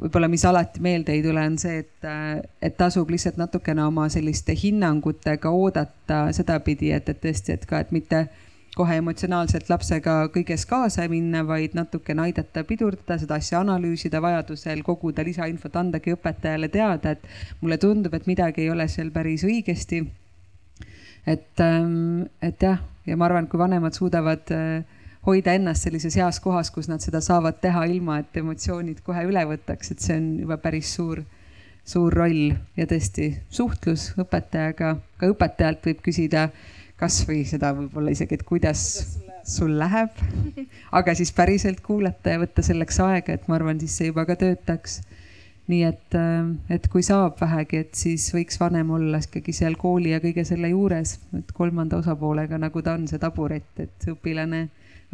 võib-olla, mis alati meelde ei tule, on see, et, äh, et tasub lihtsalt natukene oma selliste hinnangutega oodata sedapidi, et, et tõesti, et ka, et mitte kohe emotsionaalselt lapsega kõiges kaasa minna, vaid natukene aidata pidurdada seda asja, analüüsida, vajadusel koguda lisainfot, andagi õpetajale teada, et mulle tundub, et midagi ei ole seal päris õigesti. et, ähm, et jah, ja ma arvan, et kui vanemad suudavad äh, hoida ennast sellises heas kohas, kus nad seda saavad teha, ilma et emotsioonid kohe üle võtaks, et see on juba päris suur suur roll ja tõesti suhtlus õpetajaga, ka õpetajalt võib küsida kasvõi seda võib-olla isegi, et kuidas sul läheb, aga siis päriselt kuulata ja võtta selleks aega, et ma arvan, siis see juba ka töötaks. nii et, äh, et kui saab vähegi, et siis võiks vanem olla ikkagi seal kooli ja kõige selle juures, et kolmanda osapoolega, nagu ta on, see taburet, et õpilane,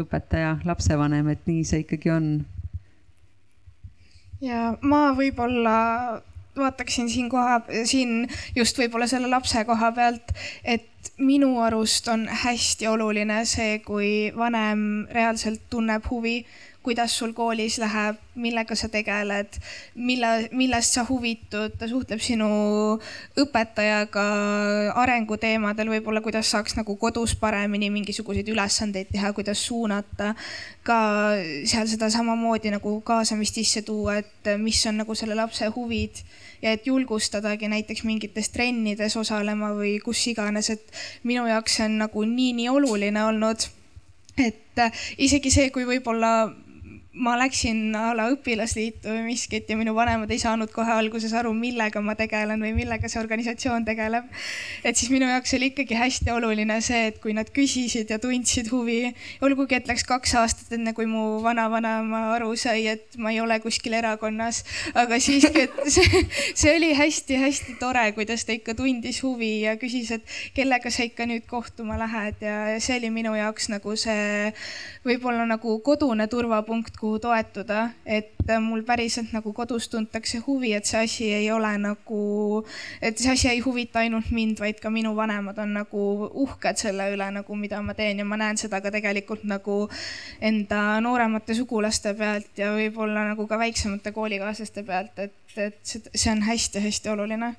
õpetaja, lapsevanem, et nii see ikkagi on. ja ma võib-olla vaataksin siin koha, siin just võib-olla selle lapse koha pealt, et minu arust on hästi oluline see, kui vanem reaalselt tunneb huvi kuidas sul koolis läheb, millega sa tegeled, mille, millest sa huvitud, ta suhtleb sinu õpetajaga arenguteemadel, võib-olla kuidas saaks nagu kodus paremini mingisuguseid ülesandeid teha, kuidas suunata. ka seal seda samamoodi nagu kaasamist sisse tuua, et mis on nagu selle lapse huvid ja et julgustadagi näiteks mingites trennides osalema või kus iganes, et minu jaoks see on nagu nii-nii oluline olnud et isegi see, kui võib-olla ma läksin a la õpilasliitu või miskit ja minu vanemad ei saanud kohe alguses aru, millega ma tegelen või millega see organisatsioon tegeleb. et siis minu jaoks oli ikkagi hästi oluline see, et kui nad küsisid ja tundsid huvi, olgugi et läks kaks aastat, enne kui mu vanavanaema aru sai, et ma ei ole kuskil erakonnas, aga siiski, et see, see oli hästi-hästi tore, kuidas ta ikka tundis huvi ja küsis, et kellega sa ikka nüüd kohtuma lähed ja see oli minu jaoks nagu see võib-olla nagu kodune turvapunkt, kuhu toetuda, et mul päriselt nagu kodus tuntakse huvi, et see asi ei ole nagu, et see asi ei huvita ainult mind, vaid ka minu vanemad on nagu uhked selle üle nagu, mida ma teen. Ja ma näen seda ka tegelikult nagu enda nooremate sugulaste pealt ja võib-olla nagu ka väiksemate koolikaaslaste pealt, et, et see on hästi-hästi oluline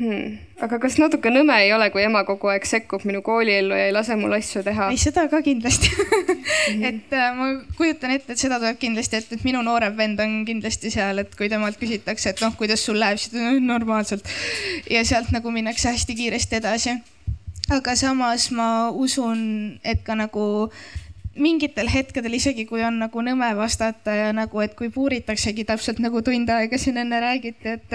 hmm.. aga kas natuke nõme ei ole, kui ema kogu aeg sekkub minu kooliellu ja ei lase mul asju teha? ei, seda ka kindlasti *laughs* *laughs* et äh, ma kujutan ette, et seda tuleb kindlasti ette, et minu noorem vend on kindlasti seal, et kui temalt küsitakse, et noh, kuidas sul läheb, siis ta ütleb normaalselt. ja sealt nagu minnakse hästi kiiresti edasi aga samas ma usun, et ka nagu mingitel hetkedel, isegi kui on nagu nõme vastata ja nagu, et kui puuritaksegi täpselt nagu tund aega siin enne räägiti, et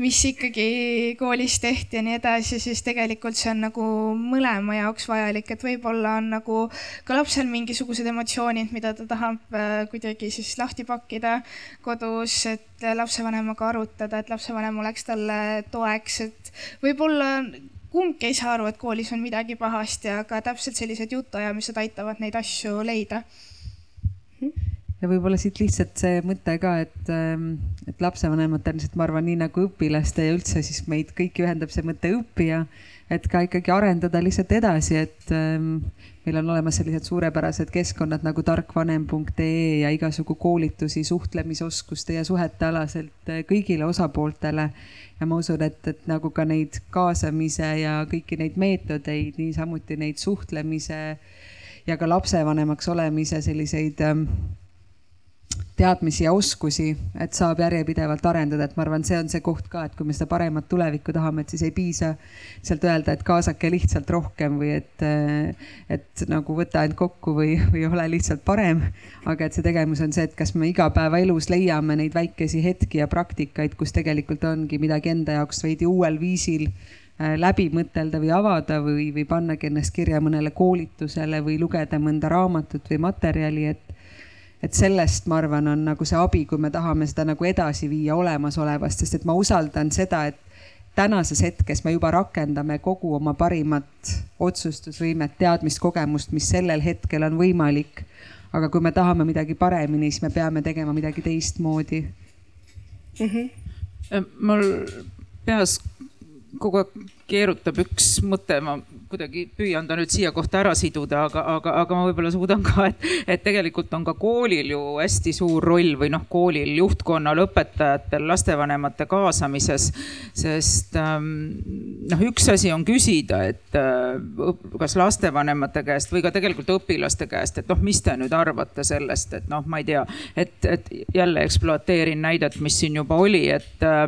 mis ikkagi koolis tehti ja nii edasi, siis tegelikult see on nagu mõlema jaoks vajalik, et võib-olla on nagu ka lapsel mingisugused emotsioonid, mida ta tahab äh, kuidagi siis lahti pakkida kodus, et lapsevanemaga arutada, et lapsevanem oleks talle toeks, et võib-olla kumbki ei saa aru, et koolis on midagi pahasti, aga täpselt sellised jutuajamised aitavad neid asju leida. ja võib-olla siit lihtsalt see mõte ka, et, ähm, et lapsevanematel lihtsalt ma arvan, nii nagu õpilaste ja üldse siis meid kõiki ühendab see mõte õppija, et ka ikkagi arendada lihtsalt edasi, et ähm, meil on olemas sellised suurepärased keskkonnad nagu tarkvanem.ee ja igasugu koolitusi suhtlemisoskuste ja suhete alaselt äh, kõigile osapooltele. Ja ma usun, et, et nagu ka neid kaasamise ja kõiki neid meetodeid, niisamuti neid suhtlemise ja ka lapsevanemaks olemise selliseid ähm, teadmisi ja oskusi, et saab järjepidevalt arendada, et ma arvan, see on see koht ka, et kui me seda paremat tulevikku tahame, et siis ei piisa sealt öelda, et kaasake lihtsalt rohkem või et, et nagu võta end kokku või, või ole lihtsalt parem. aga et see tegevus on see, et kas me igapäevaelus leiame neid väikesi hetki ja praktikaid, kus tegelikult ongi midagi enda jaoks veidi uuel viisil äh, läbi mõtelda või avada või, või pannagi ennast kirja mõnele koolitusele või lugeda mõnda raamatut või materjali, et et sellest, ma arvan, on nagu see abi, kui me tahame seda nagu edasi viia olemasolevast, sest et ma usaldan seda, et tänases hetkes me juba rakendame kogu oma parimat otsustusvõimet, teadmist, kogemust, mis sellel hetkel on võimalik. aga kui me tahame midagi paremini, siis me peame tegema midagi teistmoodi mm. -hmm. mul peas kogu aeg keerutab üks mõte, ma kuidagi püüan ta nüüd siia kohta ära siduda, aga, aga, aga ma võib-olla suudan ka, et, et tegelikult on ka koolil ju hästi suur roll või noh, koolil, juhtkonnal, õpetajatel, lastevanemate kaasamises. sest ähm, noh, üks asi on küsida, et äh, kas lastevanemate käest või ka tegelikult õpilaste käest, et noh, mis te nüüd arvate sellest, et noh, ma ei tea, et, et jälle ekspluateerin näidet, mis siin juba oli, et, äh,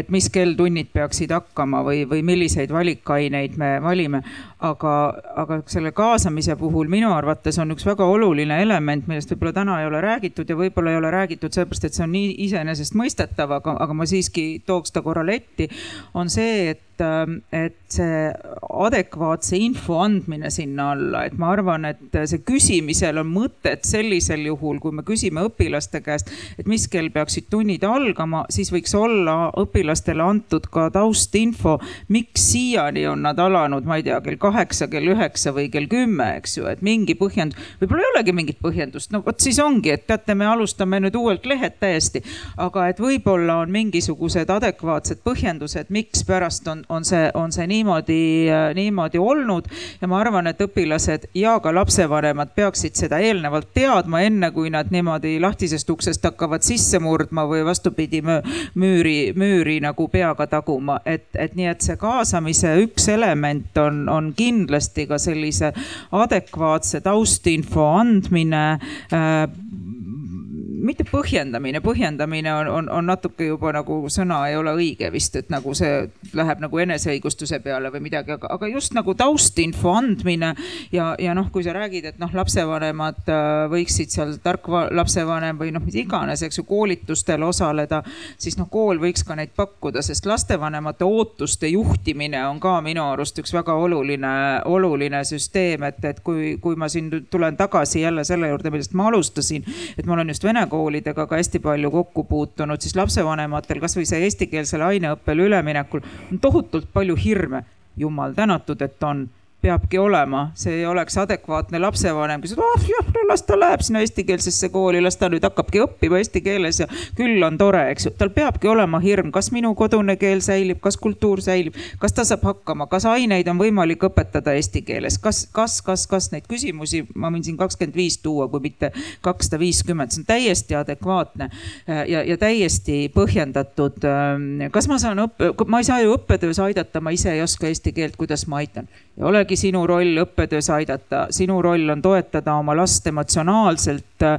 et mis keeltunnid peaksid hakkama või, või milliseid valikaineid me valime aga, aga selle kaasamise puhul minu arvates on üks väga oluline element, millest võib-olla täna ei ole räägitud ja võib-olla ei ole räägitud sellepärast, et see on nii iseenesestmõistetav, aga, aga ma siiski tooks ta korra letti, on see, et et see adekvaatse info andmine sinna alla, et ma arvan, et see küsimisel on mõtet sellisel juhul, kui me küsime õpilaste käest, et mis kell peaksid tunnid algama, siis võiks olla õpilastele antud ka taustinfo, miks siiani on nad alanud, ma ei tea, kell kaheksa, kell üheksa või kell kümme, eks ju, et mingi põhjendus, võib-olla ei olegi mingit põhjendust, no vot siis ongi, et teate, me alustame nüüd uuelt lehelt täiesti. aga et võib-olla on mingisugused adekvaatsed põhjendused, mikspärast on, on see, on see niimoodi, niimoodi olnud. ja ma arvan, et õpilased ja ka lapsevanemad peaksid seda eelnevalt teadma, enne kui nad niimoodi lahtisest uksest hakkavad sisse murdma või vastupidi müüri, müüri nagu peaga taguma, et, et nii, et see kaasamise üks element on, on on kindlasti ka sellise adekvaatse taustinfo andmine äh, mitte põhjendamine, põhjendamine on, on, on natuke juba nagu sõna ei ole õige vist, et nagu see läheb nagu eneseõigustuse peale või midagi, aga, aga just nagu taustinfo andmine ja, ja noh, kui sa räägid, et noh, lapsevanemad äh, võiksid seal tark lapsevanem või noh, mis iganes, eks ju, koolitustel osaleda, siis noh, kool võiks ka neid pakkuda, sest lastevanemate ootuste juhtimine on ka minu arust üks väga oluline, oluline süsteem, et, et kui, kui ma siin tulen tagasi jälle selle juurde, millest ma alustasin, et ma olen just vene koolidega ka hästi palju kokku puutunud, siis lapsevanematel kasvõi see eestikeelsele aineõppele üleminekul on tohutult palju hirme. jumal tänatud, et on peabki olema, see ei oleks adekvaatne lapsevanem, kes ütleb, oh jah, no las ta läheb sinna eestikeelsesse kooli, las ta nüüd hakkabki õppima eesti keeles ja küll on tore, eks ju. tal peabki olema hirm, kas minu kodune keel säilib, kas kultuur säilib, kas ta saab hakkama, kas aineid on võimalik õpetada eesti keeles, kas, kas, kas, kas neid küsimusi ma võin siin kakskümmend viis tuua, kui mitte kakssada viiskümmend, see on täiesti adekvaatne ja, ja täiesti põhjendatud. kas ma saan õppe, ma ei saa ju õppetöös aidata, ma ise ei oska eesti keelt, kuidas ma aitan? Ei olegi sinu roll õppetöös aidata, sinu roll on toetada oma last emotsionaalselt äh,,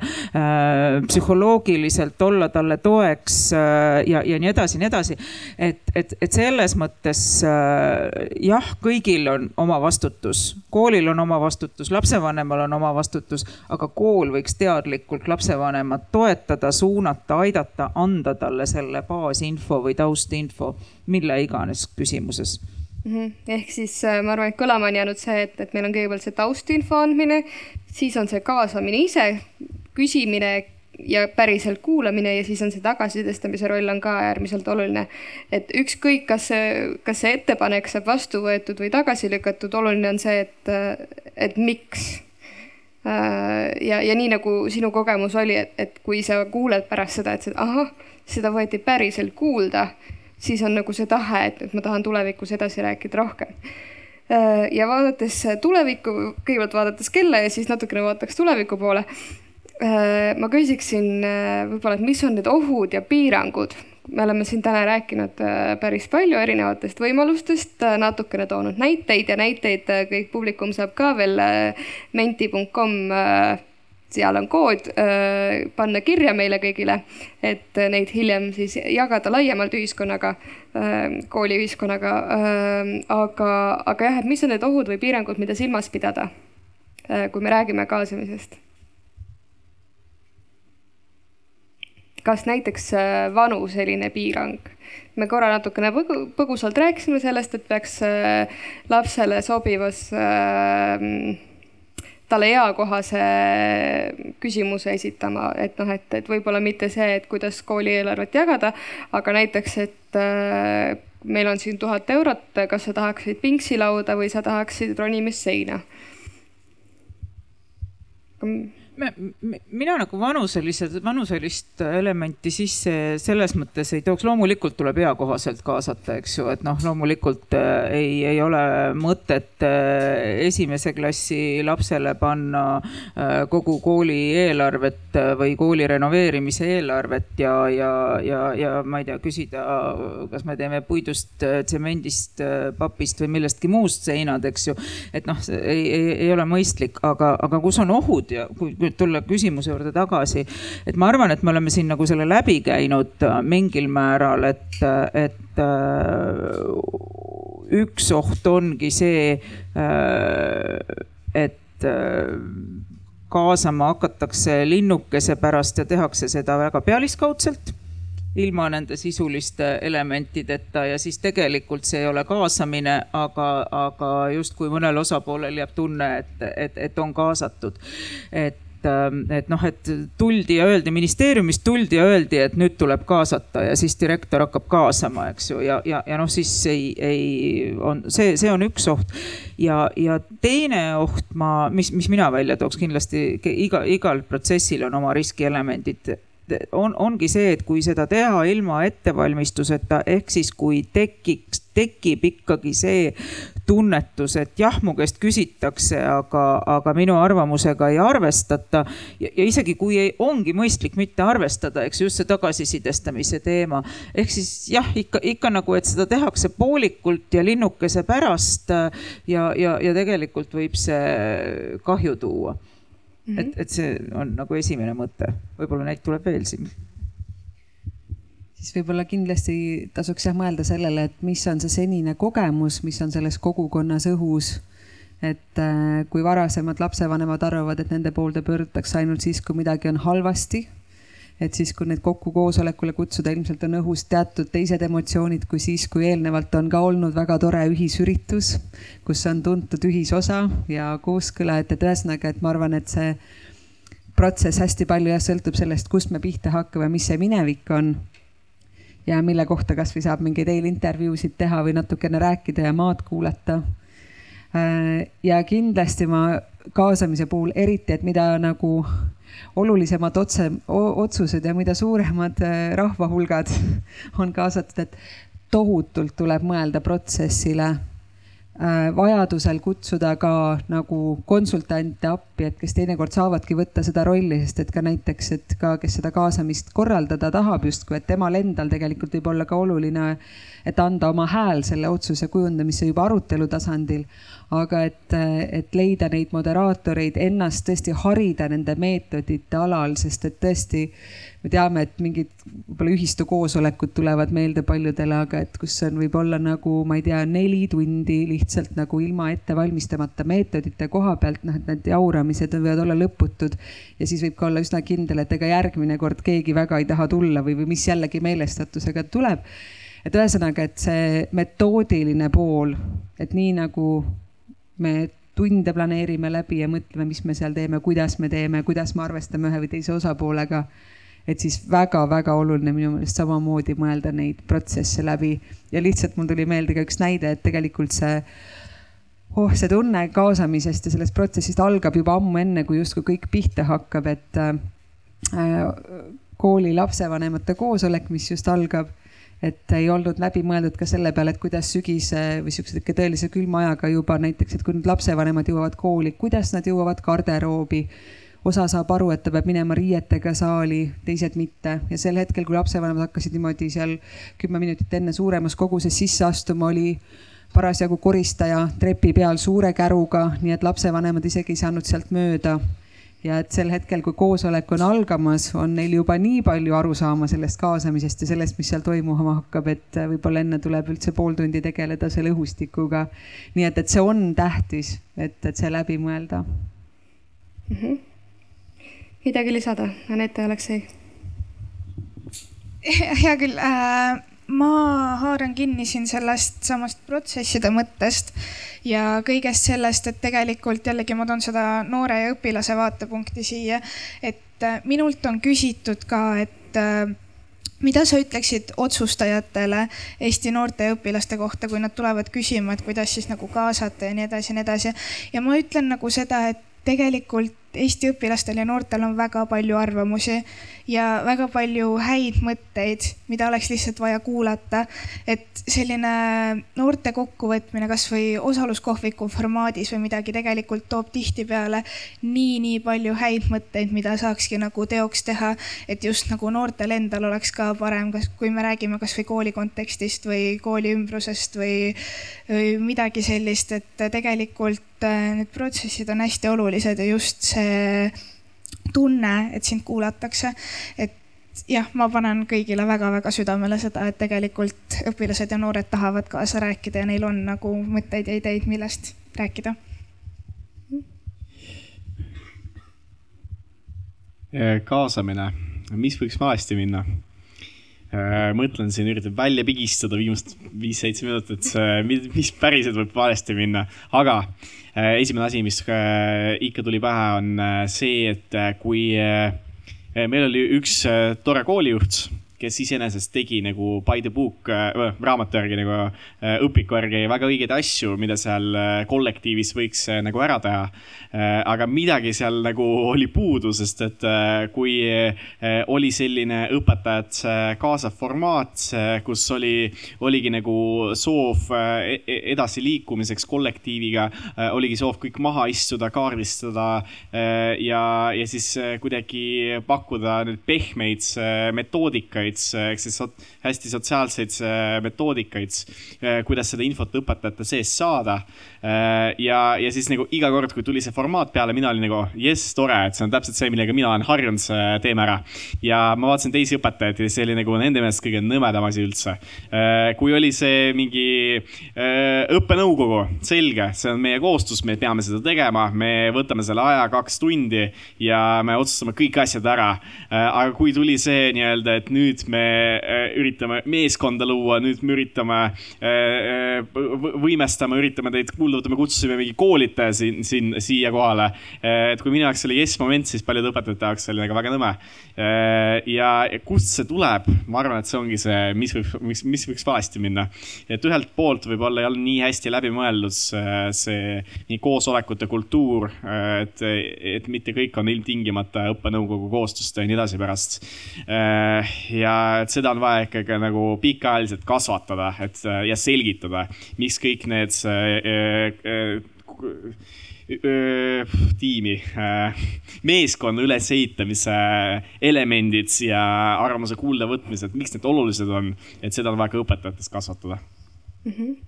psühholoogiliselt, olla talle toeks äh, ja, ja nii edasi, nii edasi. et, et, et selles mõttes äh, jah, kõigil on oma vastutus, koolil on oma vastutus, lapsevanemal on oma vastutus, aga kool võiks teadlikult lapsevanemat toetada, suunata, aidata, anda talle selle baasinfo või taustinfo, mille iganes küsimuses mm. -hmm. ehk siis äh, ma arvan, et kõlama on jäänud see, et, et meil on kõigepealt see taustinfo andmine, siis on see kaasamine ise, küsimine ja päriselt kuulamine ja siis on see tagasisidestamise roll on ka äärmiselt oluline. et ükskõik, kas see, kas see ettepanek saab vastu võetud või tagasi lükatud, oluline on see, et, et miks. Äh, ja, ja nii nagu sinu kogemus oli, et, et kui sa kuuled pärast seda, et ahah, seda võeti päriselt kuulda siis on nagu see tahe, et, et ma tahan tulevikus edasi rääkida rohkem. Äh, ja vaadates tulevikku, kõigepealt vaadates kella ja siis natukene vaataks tuleviku poole. Äh, ma küsiksin äh, võib-olla, et mis on need ohud ja piirangud me oleme siin täna rääkinud päris palju erinevatest võimalustest, natukene toonud näiteid ja näiteid kõik publikum saab ka veel menti.com seal on kood, panna kirja meile kõigile, et neid hiljem siis jagada laiemalt ühiskonnaga, kooliühiskonnaga. aga, aga jah, et mis on need ohud või piirangud, mida silmas pidada, kui me räägime kaasamisest? kas näiteks vanuseline piirang? me korra natukene põgu, põgusalt rääkisime sellest, et peaks lapsele sobivas äh, talle eakohase küsimuse esitama, et noh, et, et võib-olla mitte see, et kuidas koolieelarvet jagada, aga näiteks, et äh, meil on siin tuhat eurot, kas sa tahaksid pingsilauda või sa tahaksid ronimist seina? Mina nagu vanuselised, vanuselist elementi sisse selles mõttes ei tooks, loomulikult tuleb eakohaselt kaasata, eks ju, et noh, loomulikult äh, ei, ei ole mõtet äh, esimese klassi lapsele panna äh, kogu kooli eelarvet või kooli renoveerimise eelarvet ja, ja, ja, ja ma ei tea, küsida, kas me teeme puidust, tsemendist, papist või millestki muust seinad, eks ju. et noh, ei, ei, ei ole mõistlik, aga, aga kus on ohud ja kui nüüd tulla küsimuse juurde tagasi, et ma arvan, et me oleme siin nagu selle läbi käinud äh, mingil määral, et, et äh, üks oht ongi see, äh, et kaasama hakatakse linnukese pärast ja tehakse seda väga pealiskaudselt ilma nende sisuliste elementideta ja siis tegelikult see ei ole kaasamine, aga, aga justkui mõnel osapoolel jääb tunne, et, et, et on kaasatud. et Ähm, et noh, et tuldi ja öeldi, ministeeriumist tuldi ja öeldi, et nüüd tuleb kaasata ja siis direktor hakkab kaasama, eks ju, ja, ja, ja noh, siis ei, ei on see, see on üks oht. ja, ja teine oht ma, mis, mis mina välja tooks kindlasti iga, igal protsessil on oma riskielemendid on, ongi see, et kui seda teha ilma ettevalmistuseta, ehk siis kui tekiks, tekib ikkagi see tunnetus, et jah, mu käest küsitakse, aga, aga minu arvamusega ei arvestata. ja isegi kui ei, ongi mõistlik mitte arvestada, eks just see tagasisidestamise teema. ehk siis jah, ikka, ikka nagu, et seda tehakse poolikult ja linnukese pärast ja, ja, ja tegelikult võib see kahju tuua mm. -hmm. et, et see on nagu esimene mõte, võib-olla neid tuleb veel siin siis võib-olla kindlasti tasuks jah mõelda sellele, et mis on see senine kogemus, mis on selles kogukonnas õhus. et äh, kui varasemad lapsevanemad arvavad, et nende poolde pöördutakse ainult siis, kui midagi on halvasti et siis, kui neid kokku koosolekule kutsuda, ilmselt on õhus teatud teised emotsioonid kui siis, kui eelnevalt on ka olnud väga tore ühisüritus, kus on tuntud ühisosa ja kooskõla, et, et ühesõnaga, et ma arvan, et see protsess hästi palju jah, sõltub sellest, kust me pihta hakkame, mis see minevik on. ja mille kohta kasvõi saab mingeid eelintervjuusid teha või natukene rääkida ja maad kuulata. Äh, ja kindlasti ma kaasamise puhul eriti, et mida nagu olulisemad otse, otsused ja mida suuremad äh, rahvahulgad *laughs* on kaasatud, et tohutult tuleb mõelda protsessile Äh, vajadusel kutsuda ka nagu konsultante appi, et kes teinekord saavadki võtta seda rolli, sest et ka näiteks, et ka, kes seda kaasamist korraldada tahab justkui, et temal endal tegelikult võib olla ka oluline, et anda oma hääl selle otsuse kujundamisse juba arutelu tasandil. Aga et, et leida neid moderaatoreid, ennast tõesti harida nende meetodite alal, sest et tõesti me teame, et mingid võib-olla ühistu koosolekud tulevad meelde paljudele, aga et kus on võib-olla nagu, ma ei tea, neli tundi lihtsalt nagu ilma ette valmistamata meetodite koha pealt, noh, et need jauramised võivad olla lõputud. ja siis võib ka olla üsna kindel, et ega järgmine kord keegi väga ei taha tulla või, või mis jällegi meelestatusega tuleb. et ühesõnaga, et see metoodiline pool, et nii nagu me tunde planeerime läbi ja mõtleme, mis me seal teeme, kuidas me teeme, kuidas me arvestame ühe või teise osapoolega et siis väga-väga oluline minu meelest samamoodi mõelda neid protsesse läbi. Ja lihtsalt mul tuli meelde ka üks näide, et tegelikult see oh, see tunne kaasamisest ja sellest protsessist algab juba ammu enne, kui justkui kõik pihta hakkab, et äh, kooli lapsevanemate koosolek, mis just algab, et ei olnud läbi mõeldud ka selle peale, et kuidas sügise või siukse tõelise külma ajaga juba näiteks, et kui nüüd lapsevanemad jõuavad kooli, kuidas nad jõuavad garderoobi osa saab aru, et ta peab minema riietega saali, teised mitte ja sel hetkel, kui lapsevanemad hakkasid niimoodi seal kümme minutit enne suuremas koguses sisse astuma, oli parasjagu koristaja trepi peal suure käruga, nii et lapsevanemad isegi ei saanud sealt mööda. Ja et sel hetkel, kui koosolek on algamas, on neil juba nii palju aru saama sellest kaasamisest ja sellest, mis seal toimuma hakkab, et võib-olla enne tuleb üldse pool tundi tegeleda selle õhustikuga. nii et, et see on tähtis, et, et see läbi mõelda mm. -hmm midagi lisada, Anette, Aleksei? hea küll äh,, ma haaran kinni siin sellest samast protsesside mõttest ja kõigest sellest, et tegelikult jällegi ma toon seda noore ja õpilase vaatepunkti siia, et äh, minult on küsitud ka, et äh, mida sa ütleksid otsustajatele Eesti noorte ja õpilaste kohta, kui nad tulevad küsima, et kuidas siis nagu kaasata ja nii edasi ja nii edasi. ja ma ütlen nagu seda, et tegelikult Eesti õpilastel ja noortel on väga palju arvamusi ja väga palju häid mõtteid, mida oleks lihtsalt vaja kuulata. et selline noorte kokkuvõtmine kasvõi osaluskohviku formaadis või midagi tegelikult toob tihtipeale nii-nii palju häid mõtteid, mida saakski nagu teoks teha. et just nagu noortel endal oleks ka parem, kas, kui me räägime kasvõi kooli kontekstist või kooli ümbrusest või, või midagi sellist, et tegelikult äh, need protsessid on hästi olulised ja just see tunne, et sind kuulatakse. et jah, ma panen kõigile väga-väga südamele seda, et tegelikult õpilased ja noored tahavad kaasa rääkida ja neil on nagu mõtteid ja ideid, millest rääkida. kaasamine, mis võiks valesti minna? mõtlen siin, üritan välja pigistada viimast viis-seitse minutit, mis päriselt võib valesti minna, aga Äh, esimene asi, mis äh, ikka tuli pähe, on äh, see, et kui meil oli üks tore koolijuht kes iseenesest tegi nagu by the book äh,, raamatu järgi nagu äh, õpiku järgi väga õigeid asju, mida seal äh, kollektiivis võiks äh, nagu ära teha äh,. aga midagi seal nagu *laughs* oli puudu, sest et äh, kui äh, oli selline õpetajate äh, kaasav formaat äh,, kus oli, oligi nagu soov äh, e-, edasiliikumiseks kollektiiviga äh,, oligi soov kõik maha istuda, kaardistada äh, ja, ja siis äh, kuidagi pakkuda nüüd pehmeid äh, metoodikaid erinevaid ehk siis hästi sotsiaalseid metoodikaid, kuidas seda infot õpetajate sees saada. ja, ja siis nagu iga kord, kui tuli see formaat peale, mina olin nagu jess, tore, et see on täpselt see, millega mina olen harjunud, teeme ära. ja ma vaatasin teisi õpetajaid ja see oli nagu nende meelest kõige nõmedam asi üldse. kui oli see mingi õppenõukogu, selge, see on meie kohustus, me peame seda tegema, me võtame selle aja kaks tundi ja me otsustame kõik asjad ära. aga kui tuli see nii-öelda, et nüüd me üritame meeskonda luua, nüüd me üritame, võimestame, üritame teid kuulda võtta, me kutsusime mingi koolitaja siin, siin, siia kohale. et kui minu jaoks oli jess moment, siis paljude õpetajate jaoks oli nagu väga nõme. ja kust see tuleb, ma arvan, et see ongi see, mis võib, mis, mis võiks valesti minna. et ühelt poolt võib-olla ei ole nii hästi läbi mõeldud see, nii koosolekute kultuur, et, et mitte kõik on ilmtingimata õppenõukogu koostööst ja nii edasi pärast. ja et seda on vaja ikkagi nagu pikaajaliselt kasvatada, et ja selgitada, miks kõik need tiimi, meeskonna ülesehitamise elemendid ja arvamuse kuuldavõtmised, miks need olulised on, et seda on vaja ka õpetajates kasvatada mm. -hmm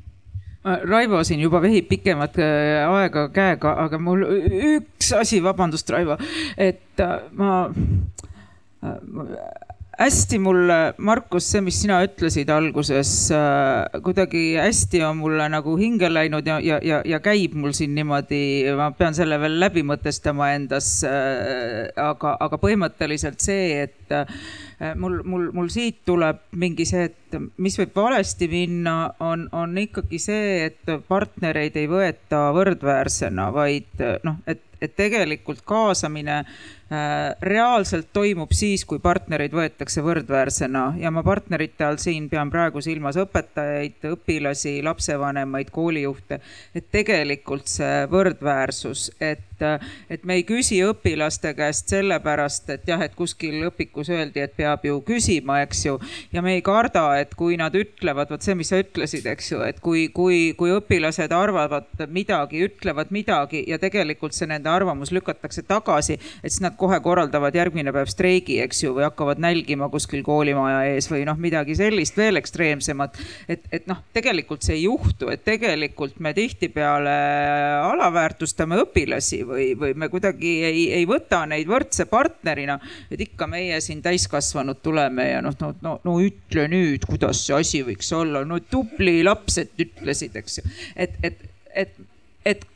Raivo siin juba vehib pikemat äh, aega käega, aga mul üks asi, vabandust, Raivo, et äh, ma hästi mulle, Markus, see, mis sina ütlesid alguses äh,, kuidagi hästi on mulle nagu hinge läinud ja, ja, ja, ja käib mul siin niimoodi, ma pean selle veel läbi mõtestama endas äh,. aga, aga põhimõtteliselt see, et äh, mul, mul, mul siit tuleb mingi see, et mis võib valesti minna, on, on ikkagi see, et partnereid ei võeta võrdväärsena, vaid noh, et, et tegelikult kaasamine reaalselt toimub siis, kui partnereid võetakse võrdväärsena ja ma partnerite all siin pean praegu silmas õpetajaid, õpilasi, lapsevanemaid, koolijuhte. et tegelikult see võrdväärsus, et, et me ei küsi õpilaste käest sellepärast, et jah, et kuskil õpikus öeldi, et peab ju küsima, eks ju. ja me ei karda, et kui nad ütlevad, vot see, mis sa ütlesid, eks ju, et kui, kui, kui õpilased arvavad midagi, ütlevad midagi ja tegelikult see nende arvamus lükatakse tagasi, et siis nad kohe korraldavad järgmine päev streigi, eks ju, või hakkavad nälgima kuskil koolimaja ees või noh, midagi sellist veel ekstreemsemat. et, et noh, tegelikult see ei juhtu, et tegelikult me tihtipeale alaväärtustame õpilasi või, või me kuidagi ei, ei võta neid võrdse partnerina. et ikka meie siin täiskasvanud tuleme ja noh, no, no, no ütle nüüd, kuidas see asi võiks olla, no tubli laps, et ütlesid, eks ju, et, et, et, et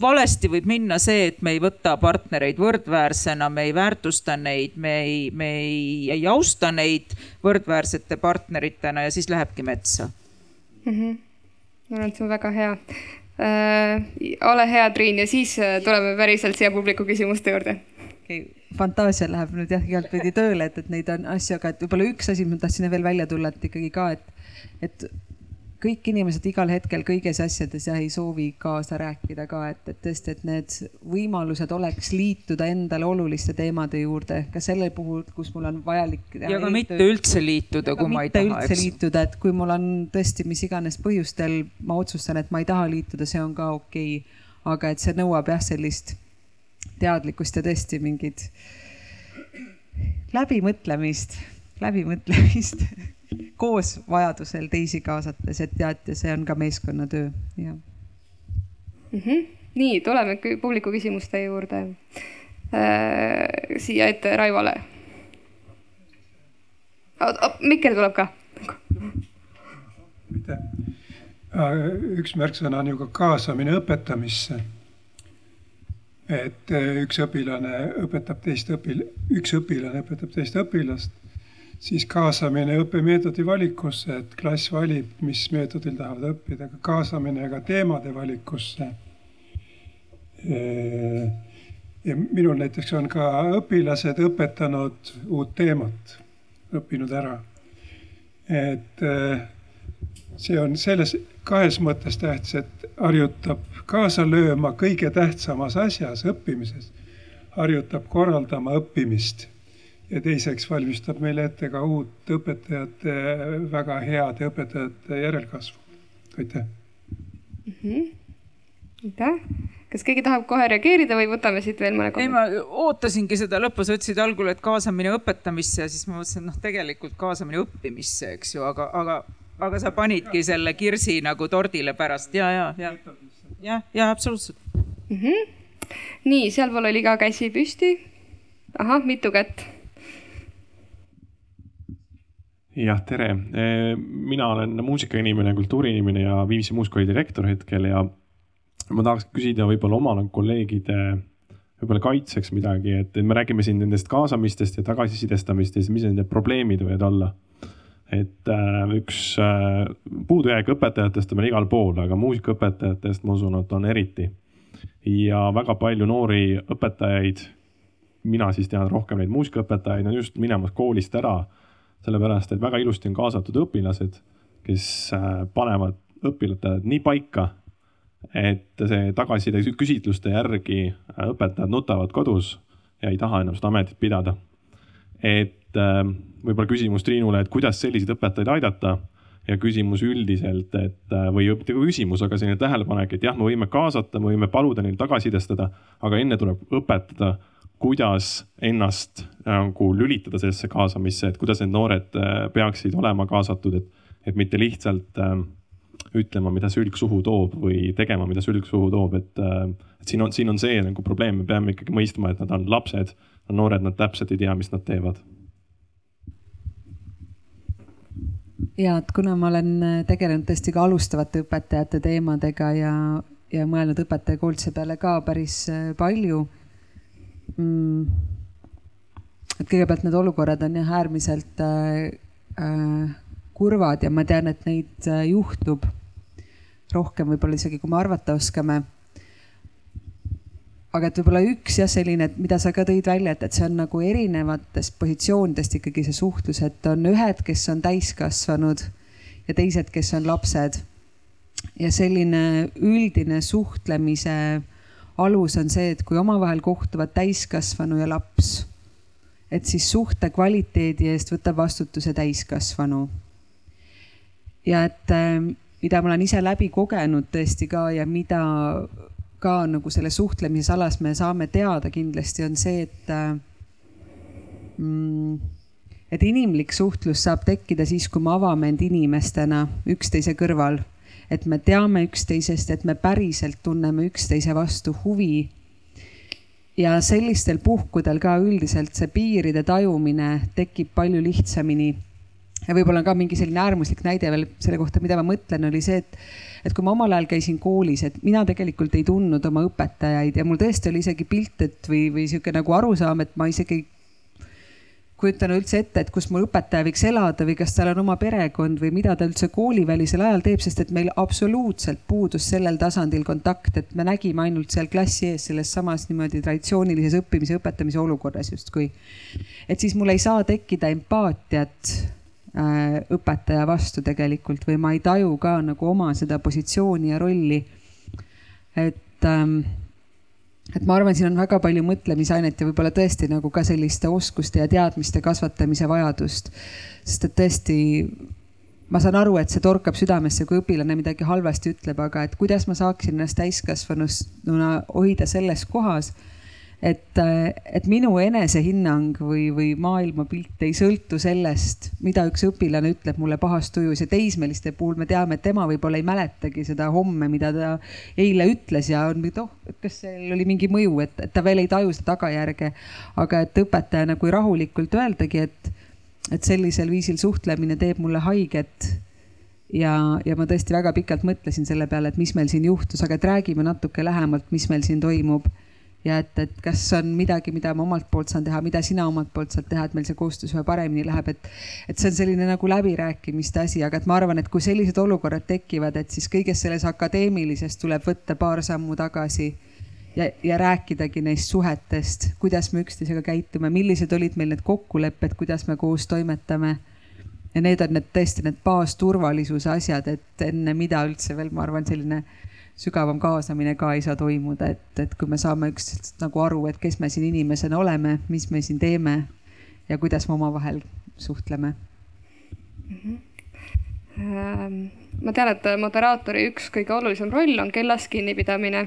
valesti võib minna see, et me ei võta partnereid võrdväärsena, me ei väärtusta neid, me ei, me ei, ei austa neid võrdväärsete partneritena ja siis lähebki metsa mm. -hmm. ma arvan, et see on väga hea äh,. ole hea, Triin, ja siis äh, tuleme päriselt siia publiku küsimuste juurde okay.. fantaasia läheb nüüd jah, igatpidi tööle, et, et neid on asju, aga et võib-olla üks asi, ma tahtsin veel välja tulla, et ikkagi ka, et, et kõik inimesed igal hetkel kõiges asjades jah ei soovi kaasa rääkida ka, et, et tõesti, et need võimalused oleks liituda endale oluliste teemade juurde, ka sellel puhul, kus mul on vajalik. ja ka mitte üldse liituda, kui ma ei taha. üldse liituda, et kui mul on tõesti mis iganes põhjustel, ma otsustan, et ma ei taha liituda, see on ka okei okay.. aga et see nõuab jah, sellist teadlikkust ja tõesti mingit läbimõtlemist, läbimõtlemist *laughs* koos vajadusel teisi kaasates, et teate, see on ka meeskonnatöö, jah mm. -hmm. nii, tuleme publiku küsimuste juurde äh,. siia ette Raivole. Mikker tuleb ka. aitäh. Äh, üks märksõna on ju ka kaasamine õpetamisse. et äh, üks õpilane õpetab teist õpil-, üks õpilane õpetab teist õpilast siis kaasamine õppemeetodi valikusse, et klass valib, mis meetodil tahavad õppida, kaasamine ka teemade valikusse. ja minul näiteks on ka õpilased õpetanud uut teemat, õppinud ära. et see on selles kahes mõttes tähtis, et harjutab kaasa lööma kõige tähtsamas asjas, õppimises. harjutab korraldama õppimist ja teiseks valmistab meile ette ka uut õpetajate, väga heade õpetajate järelkasvu. aitäh mm. -hmm. aitäh. kas keegi tahab kohe reageerida või võtame siit veel mõne ei, ma ootasingi seda lõpus, ütlesid algul, et kaasamine õpetamisse ja siis ma mõtlesin, noh, tegelikult kaasamine õppimisse, eks ju, aga, aga, aga sa panidki selle kirsi nagu tordile pärast ja, ja, ja, ja, ja absoluutselt mm. -hmm. nii, sealpool oli ka käsi püsti. ahah, mitu kätt jah, tere. mina olen muusikainimene, kultuuriinimene ja Viimsi muusikooli direktor hetkel ja ma tahaks küsida võib-olla oma kolleegide võib-olla kaitseks midagi, et me räägime siin nendest kaasamistest ja tagasisidestamist ja siis mis need probleemid võivad olla. et äh, üks äh, puudujääk õpetajatest on meil igal pool, aga muusikaõpetajatest ma usun, et on eriti. ja väga palju noori õpetajaid, mina siis tean rohkem neid muusikaõpetajaid, on just minemas koolist ära. Sellepärast, et väga ilusti on kaasatud õpilased, kes äh, panevad õpilased nii paika et see tagasiside küsitluste järgi õpetajad nutavad kodus ja ei taha enam seda ametit pidada. et äh, võib-olla küsimus Triinule, et kuidas selliseid õpetajaid aidata ja küsimus üldiselt, et äh, või mitte küsimus, aga selline tähelepanek, et jah, me võime kaasata, me võime paluda neil tagasisidestada, aga enne tuleb õpetada, kuidas ennast nagu lülitada sellesse kaasamisse, et kuidas need noored äh, peaksid olema kaasatud, et, et mitte lihtsalt äh, ütlema, mida sülg suhu toob või tegema, mida sülg suhu toob, et, äh, et siin on, siin on see nagu probleem, me peame ikkagi mõistma, et nad on lapsed, noored, nad täpselt ei tea, mis nad teevad. ja et kuna ma olen tegelenud tõesti ka alustavate õpetajate teemadega ja, ja mõelnud õpetajakoolituse peale ka päris palju mm,. et kõigepealt need olukorrad on jah äärmiselt äh, äh, kurvad ja ma tean, et neid äh, juhtub rohkem võib-olla isegi, kui me arvata oskame. aga et võib-olla üks jah, selline, et mida sa ka tõid välja, et, et see on nagu erinevatest positsioonidest ikkagi see suhtlus, et on ühed, kes on täiskasvanud ja teised, kes on lapsed. ja selline üldine suhtlemise alus on see, et kui omavahel kohtuvad täiskasvanu ja laps, et siis suhte kvaliteedi eest võtab vastutuse täiskasvanu ja et äh, mida ma olen ise läbi kogenud tõesti ka ja mida ka nagu selles suhtlemises alas me saame teada kindlasti on see, et äh, mm, et inimlik suhtlus saab tekkida siis, kui me avame end inimestena üksteise kõrval. Et me teame üksteisest, et me päriselt tunneme üksteise vastu huvi. ja sellistel puhkudel ka üldiselt see piiride tajumine tekib palju lihtsamini ja võib-olla ka mingi selline äärmuslik näide veel selle kohta, mida ma mõtlen, oli see, et, et kui ma omal ajal käisin koolis, et mina tegelikult ei tundnud oma õpetajaid ja mul tõesti oli isegi pilt, et või, või sihuke nagu arusaam, et ma isegi kujutan üldse ette, et kus mu õpetaja võiks elada või kas tal on oma perekond või mida ta üldse koolivälisel ajal teeb, sest et meil absoluutselt puudus sellel tasandil kontakt, et me nägime ainult seal klassi ees selles samas niimoodi traditsioonilises õppimise, õpetamise olukorras justkui. et siis mul ei saa tekkida empaatiat Äh, õpetaja vastu tegelikult või ma ei taju ka nagu oma seda positsiooni ja rolli. et, ähm, et ma arvan, siin on väga palju mõtlemisainet ja võib-olla tõesti nagu ka selliste oskuste ja teadmiste kasvatamise vajadust. sest et tõesti, ma saan aru, et see torkab südamesse, kui õpilane midagi halvasti ütleb, aga et kuidas ma saaksin ennast täiskasvanuna hoida selles kohas et, et minu enesehinnang või, või maailmapilt ei sõltu sellest, mida üks õpilane ütleb mulle pahas tujus ja teismeliste puhul me teame, et tema võib-olla ei mäletagi seda homme, mida ta eile ütles ja on, et oh, et kas seal oli mingi mõju, et, et ta veel ei taju seda tagajärge. aga et õpetajana, kui rahulikult öeldagi, et, et sellisel viisil suhtlemine teeb mulle haiget ja, ja ma tõesti väga pikalt mõtlesin selle peale, et mis meil siin juhtus, aga et räägime natuke lähemalt, mis meil siin toimub ja et, et kas on midagi, mida ma omalt poolt saan teha, mida sina omalt poolt saad teha, et meil see koostöös ühe paremini läheb, et. et see on selline nagu läbirääkimiste asi, aga et ma arvan, et kui sellised olukorrad tekivad, et siis kõiges selles akadeemilises tuleb võtta paar sammu tagasi. ja, ja rääkidagi neist suhetest, kuidas me üksteisega käitume, millised olid meil need kokkulepped, kuidas me koos toimetame ja need on need tõesti need baasturvalisuse asjad, et enne mida üldse veel, ma arvan, selline sügavam kaasamine ka ei saa toimuda, et, et kui me saame üksteisest nagu aru, et kes me siin inimesena oleme, mis me siin teeme ja kuidas me omavahel suhtleme mm. -hmm. Ähm, ma tean, et moderaatori üks kõige olulisem roll on kellast kinnipidamine.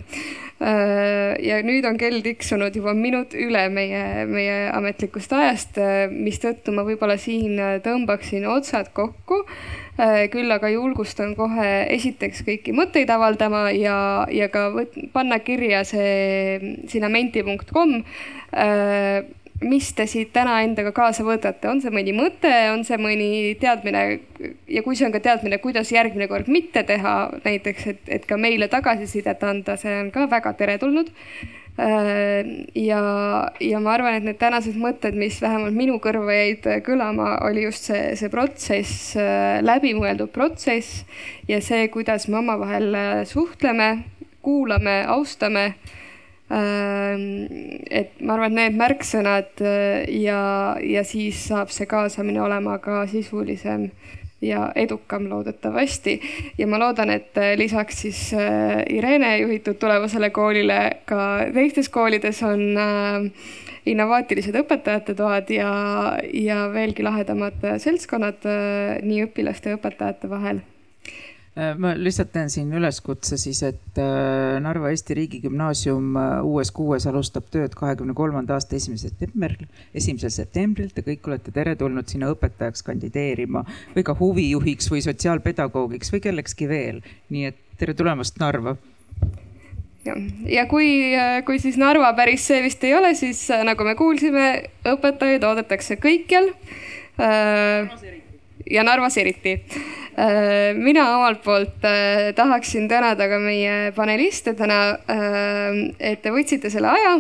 Äh, ja nüüd on kell tiksunud juba minut üle meie, meie ametlikust ajast, äh, mistõttu ma võib-olla siin tõmbaksin otsad kokku. Küll aga julgustan kohe esiteks kõiki mõtteid avaldama ja, ja ka võt, panna kirja see sinna menti.com mis te siit täna endaga kaasa võtate, on see mõni mõte, on see mõni teadmine ja kui see on ka teadmine, kuidas järgmine kord mitte teha, näiteks, et, et ka meile tagasisidet anda, see on ka väga teretulnud. Äh, ja, ja ma arvan, et need tänased mõtted, mis vähemalt minu kõrva jäid kõlama, oli just see, see protsess, äh, läbimõeldud protsess ja see, kuidas me omavahel äh, suhtleme, kuulame, austame et ma arvan, et need märksõnad äh, ja, ja siis saab see kaasamine olema ka sisulisem ja edukam loodetavasti. ja ma loodan, et äh, lisaks siis äh, Irene juhitud tulevasele koolile ka teistes koolides on innovaatilised õpetajate toad ja, ja veelgi lahedamad seltskonnad nii õpilaste ja õpetajate vahel ma lihtsalt teen siin üleskutse siis, et äh, Narva Eesti Riigigümnaasium äh, uues kuues alustab tööd kahekümne kolmanda aasta esimesel septembril, esimesel septembril. Te kõik olete teretulnud sinna õpetajaks kandideerima või ka huvijuhiks või sotsiaalpedagoogiks või kellekski veel. nii et tere tulemast Narva ja, ja kui, kui siis Narva päris see vist ei ole, siis nagu me kuulsime, õpetajaid oodatakse kõikjal äh, ja Narvas eriti. Äh, mina omalt poolt äh, tahaksin tänada ka meie paneliste täna, äh, et te võtsite selle aja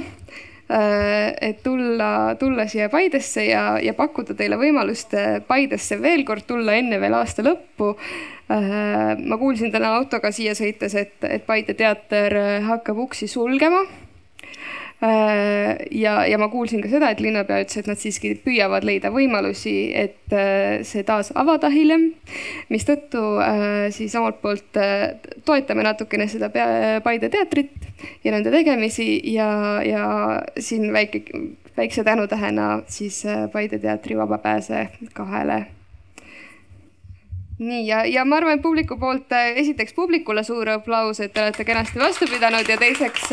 et tulla, tulla siia Paidesse ja, ja pakkuda teile võimalust Paidesse veel kord tulla enne veel aasta lõppu. ma kuulsin täna autoga siia sõites, et, et Paide teater hakkab uksi sulgema ja, ja ma kuulsin ka seda, et linnapea ütles, et nad siiski püüavad leida võimalusi, et äh, see taas avada hiljem. mistõttu äh, siis omalt poolt toetame natukene seda Paide teatrit ja nende tegemisi ja, ja siin väike, väikse tänutähena siis Paide teatri vabapääse kahele nii ja, ja ma arvan, et publiku poolt esiteks publikule suur aplaus, et te olete kenasti vastu pidanud ja teiseks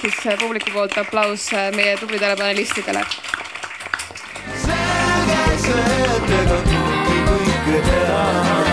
siis äh, publiku poolt aplaus äh, meie tublidele panelistidele. selge see, et ega kõike teha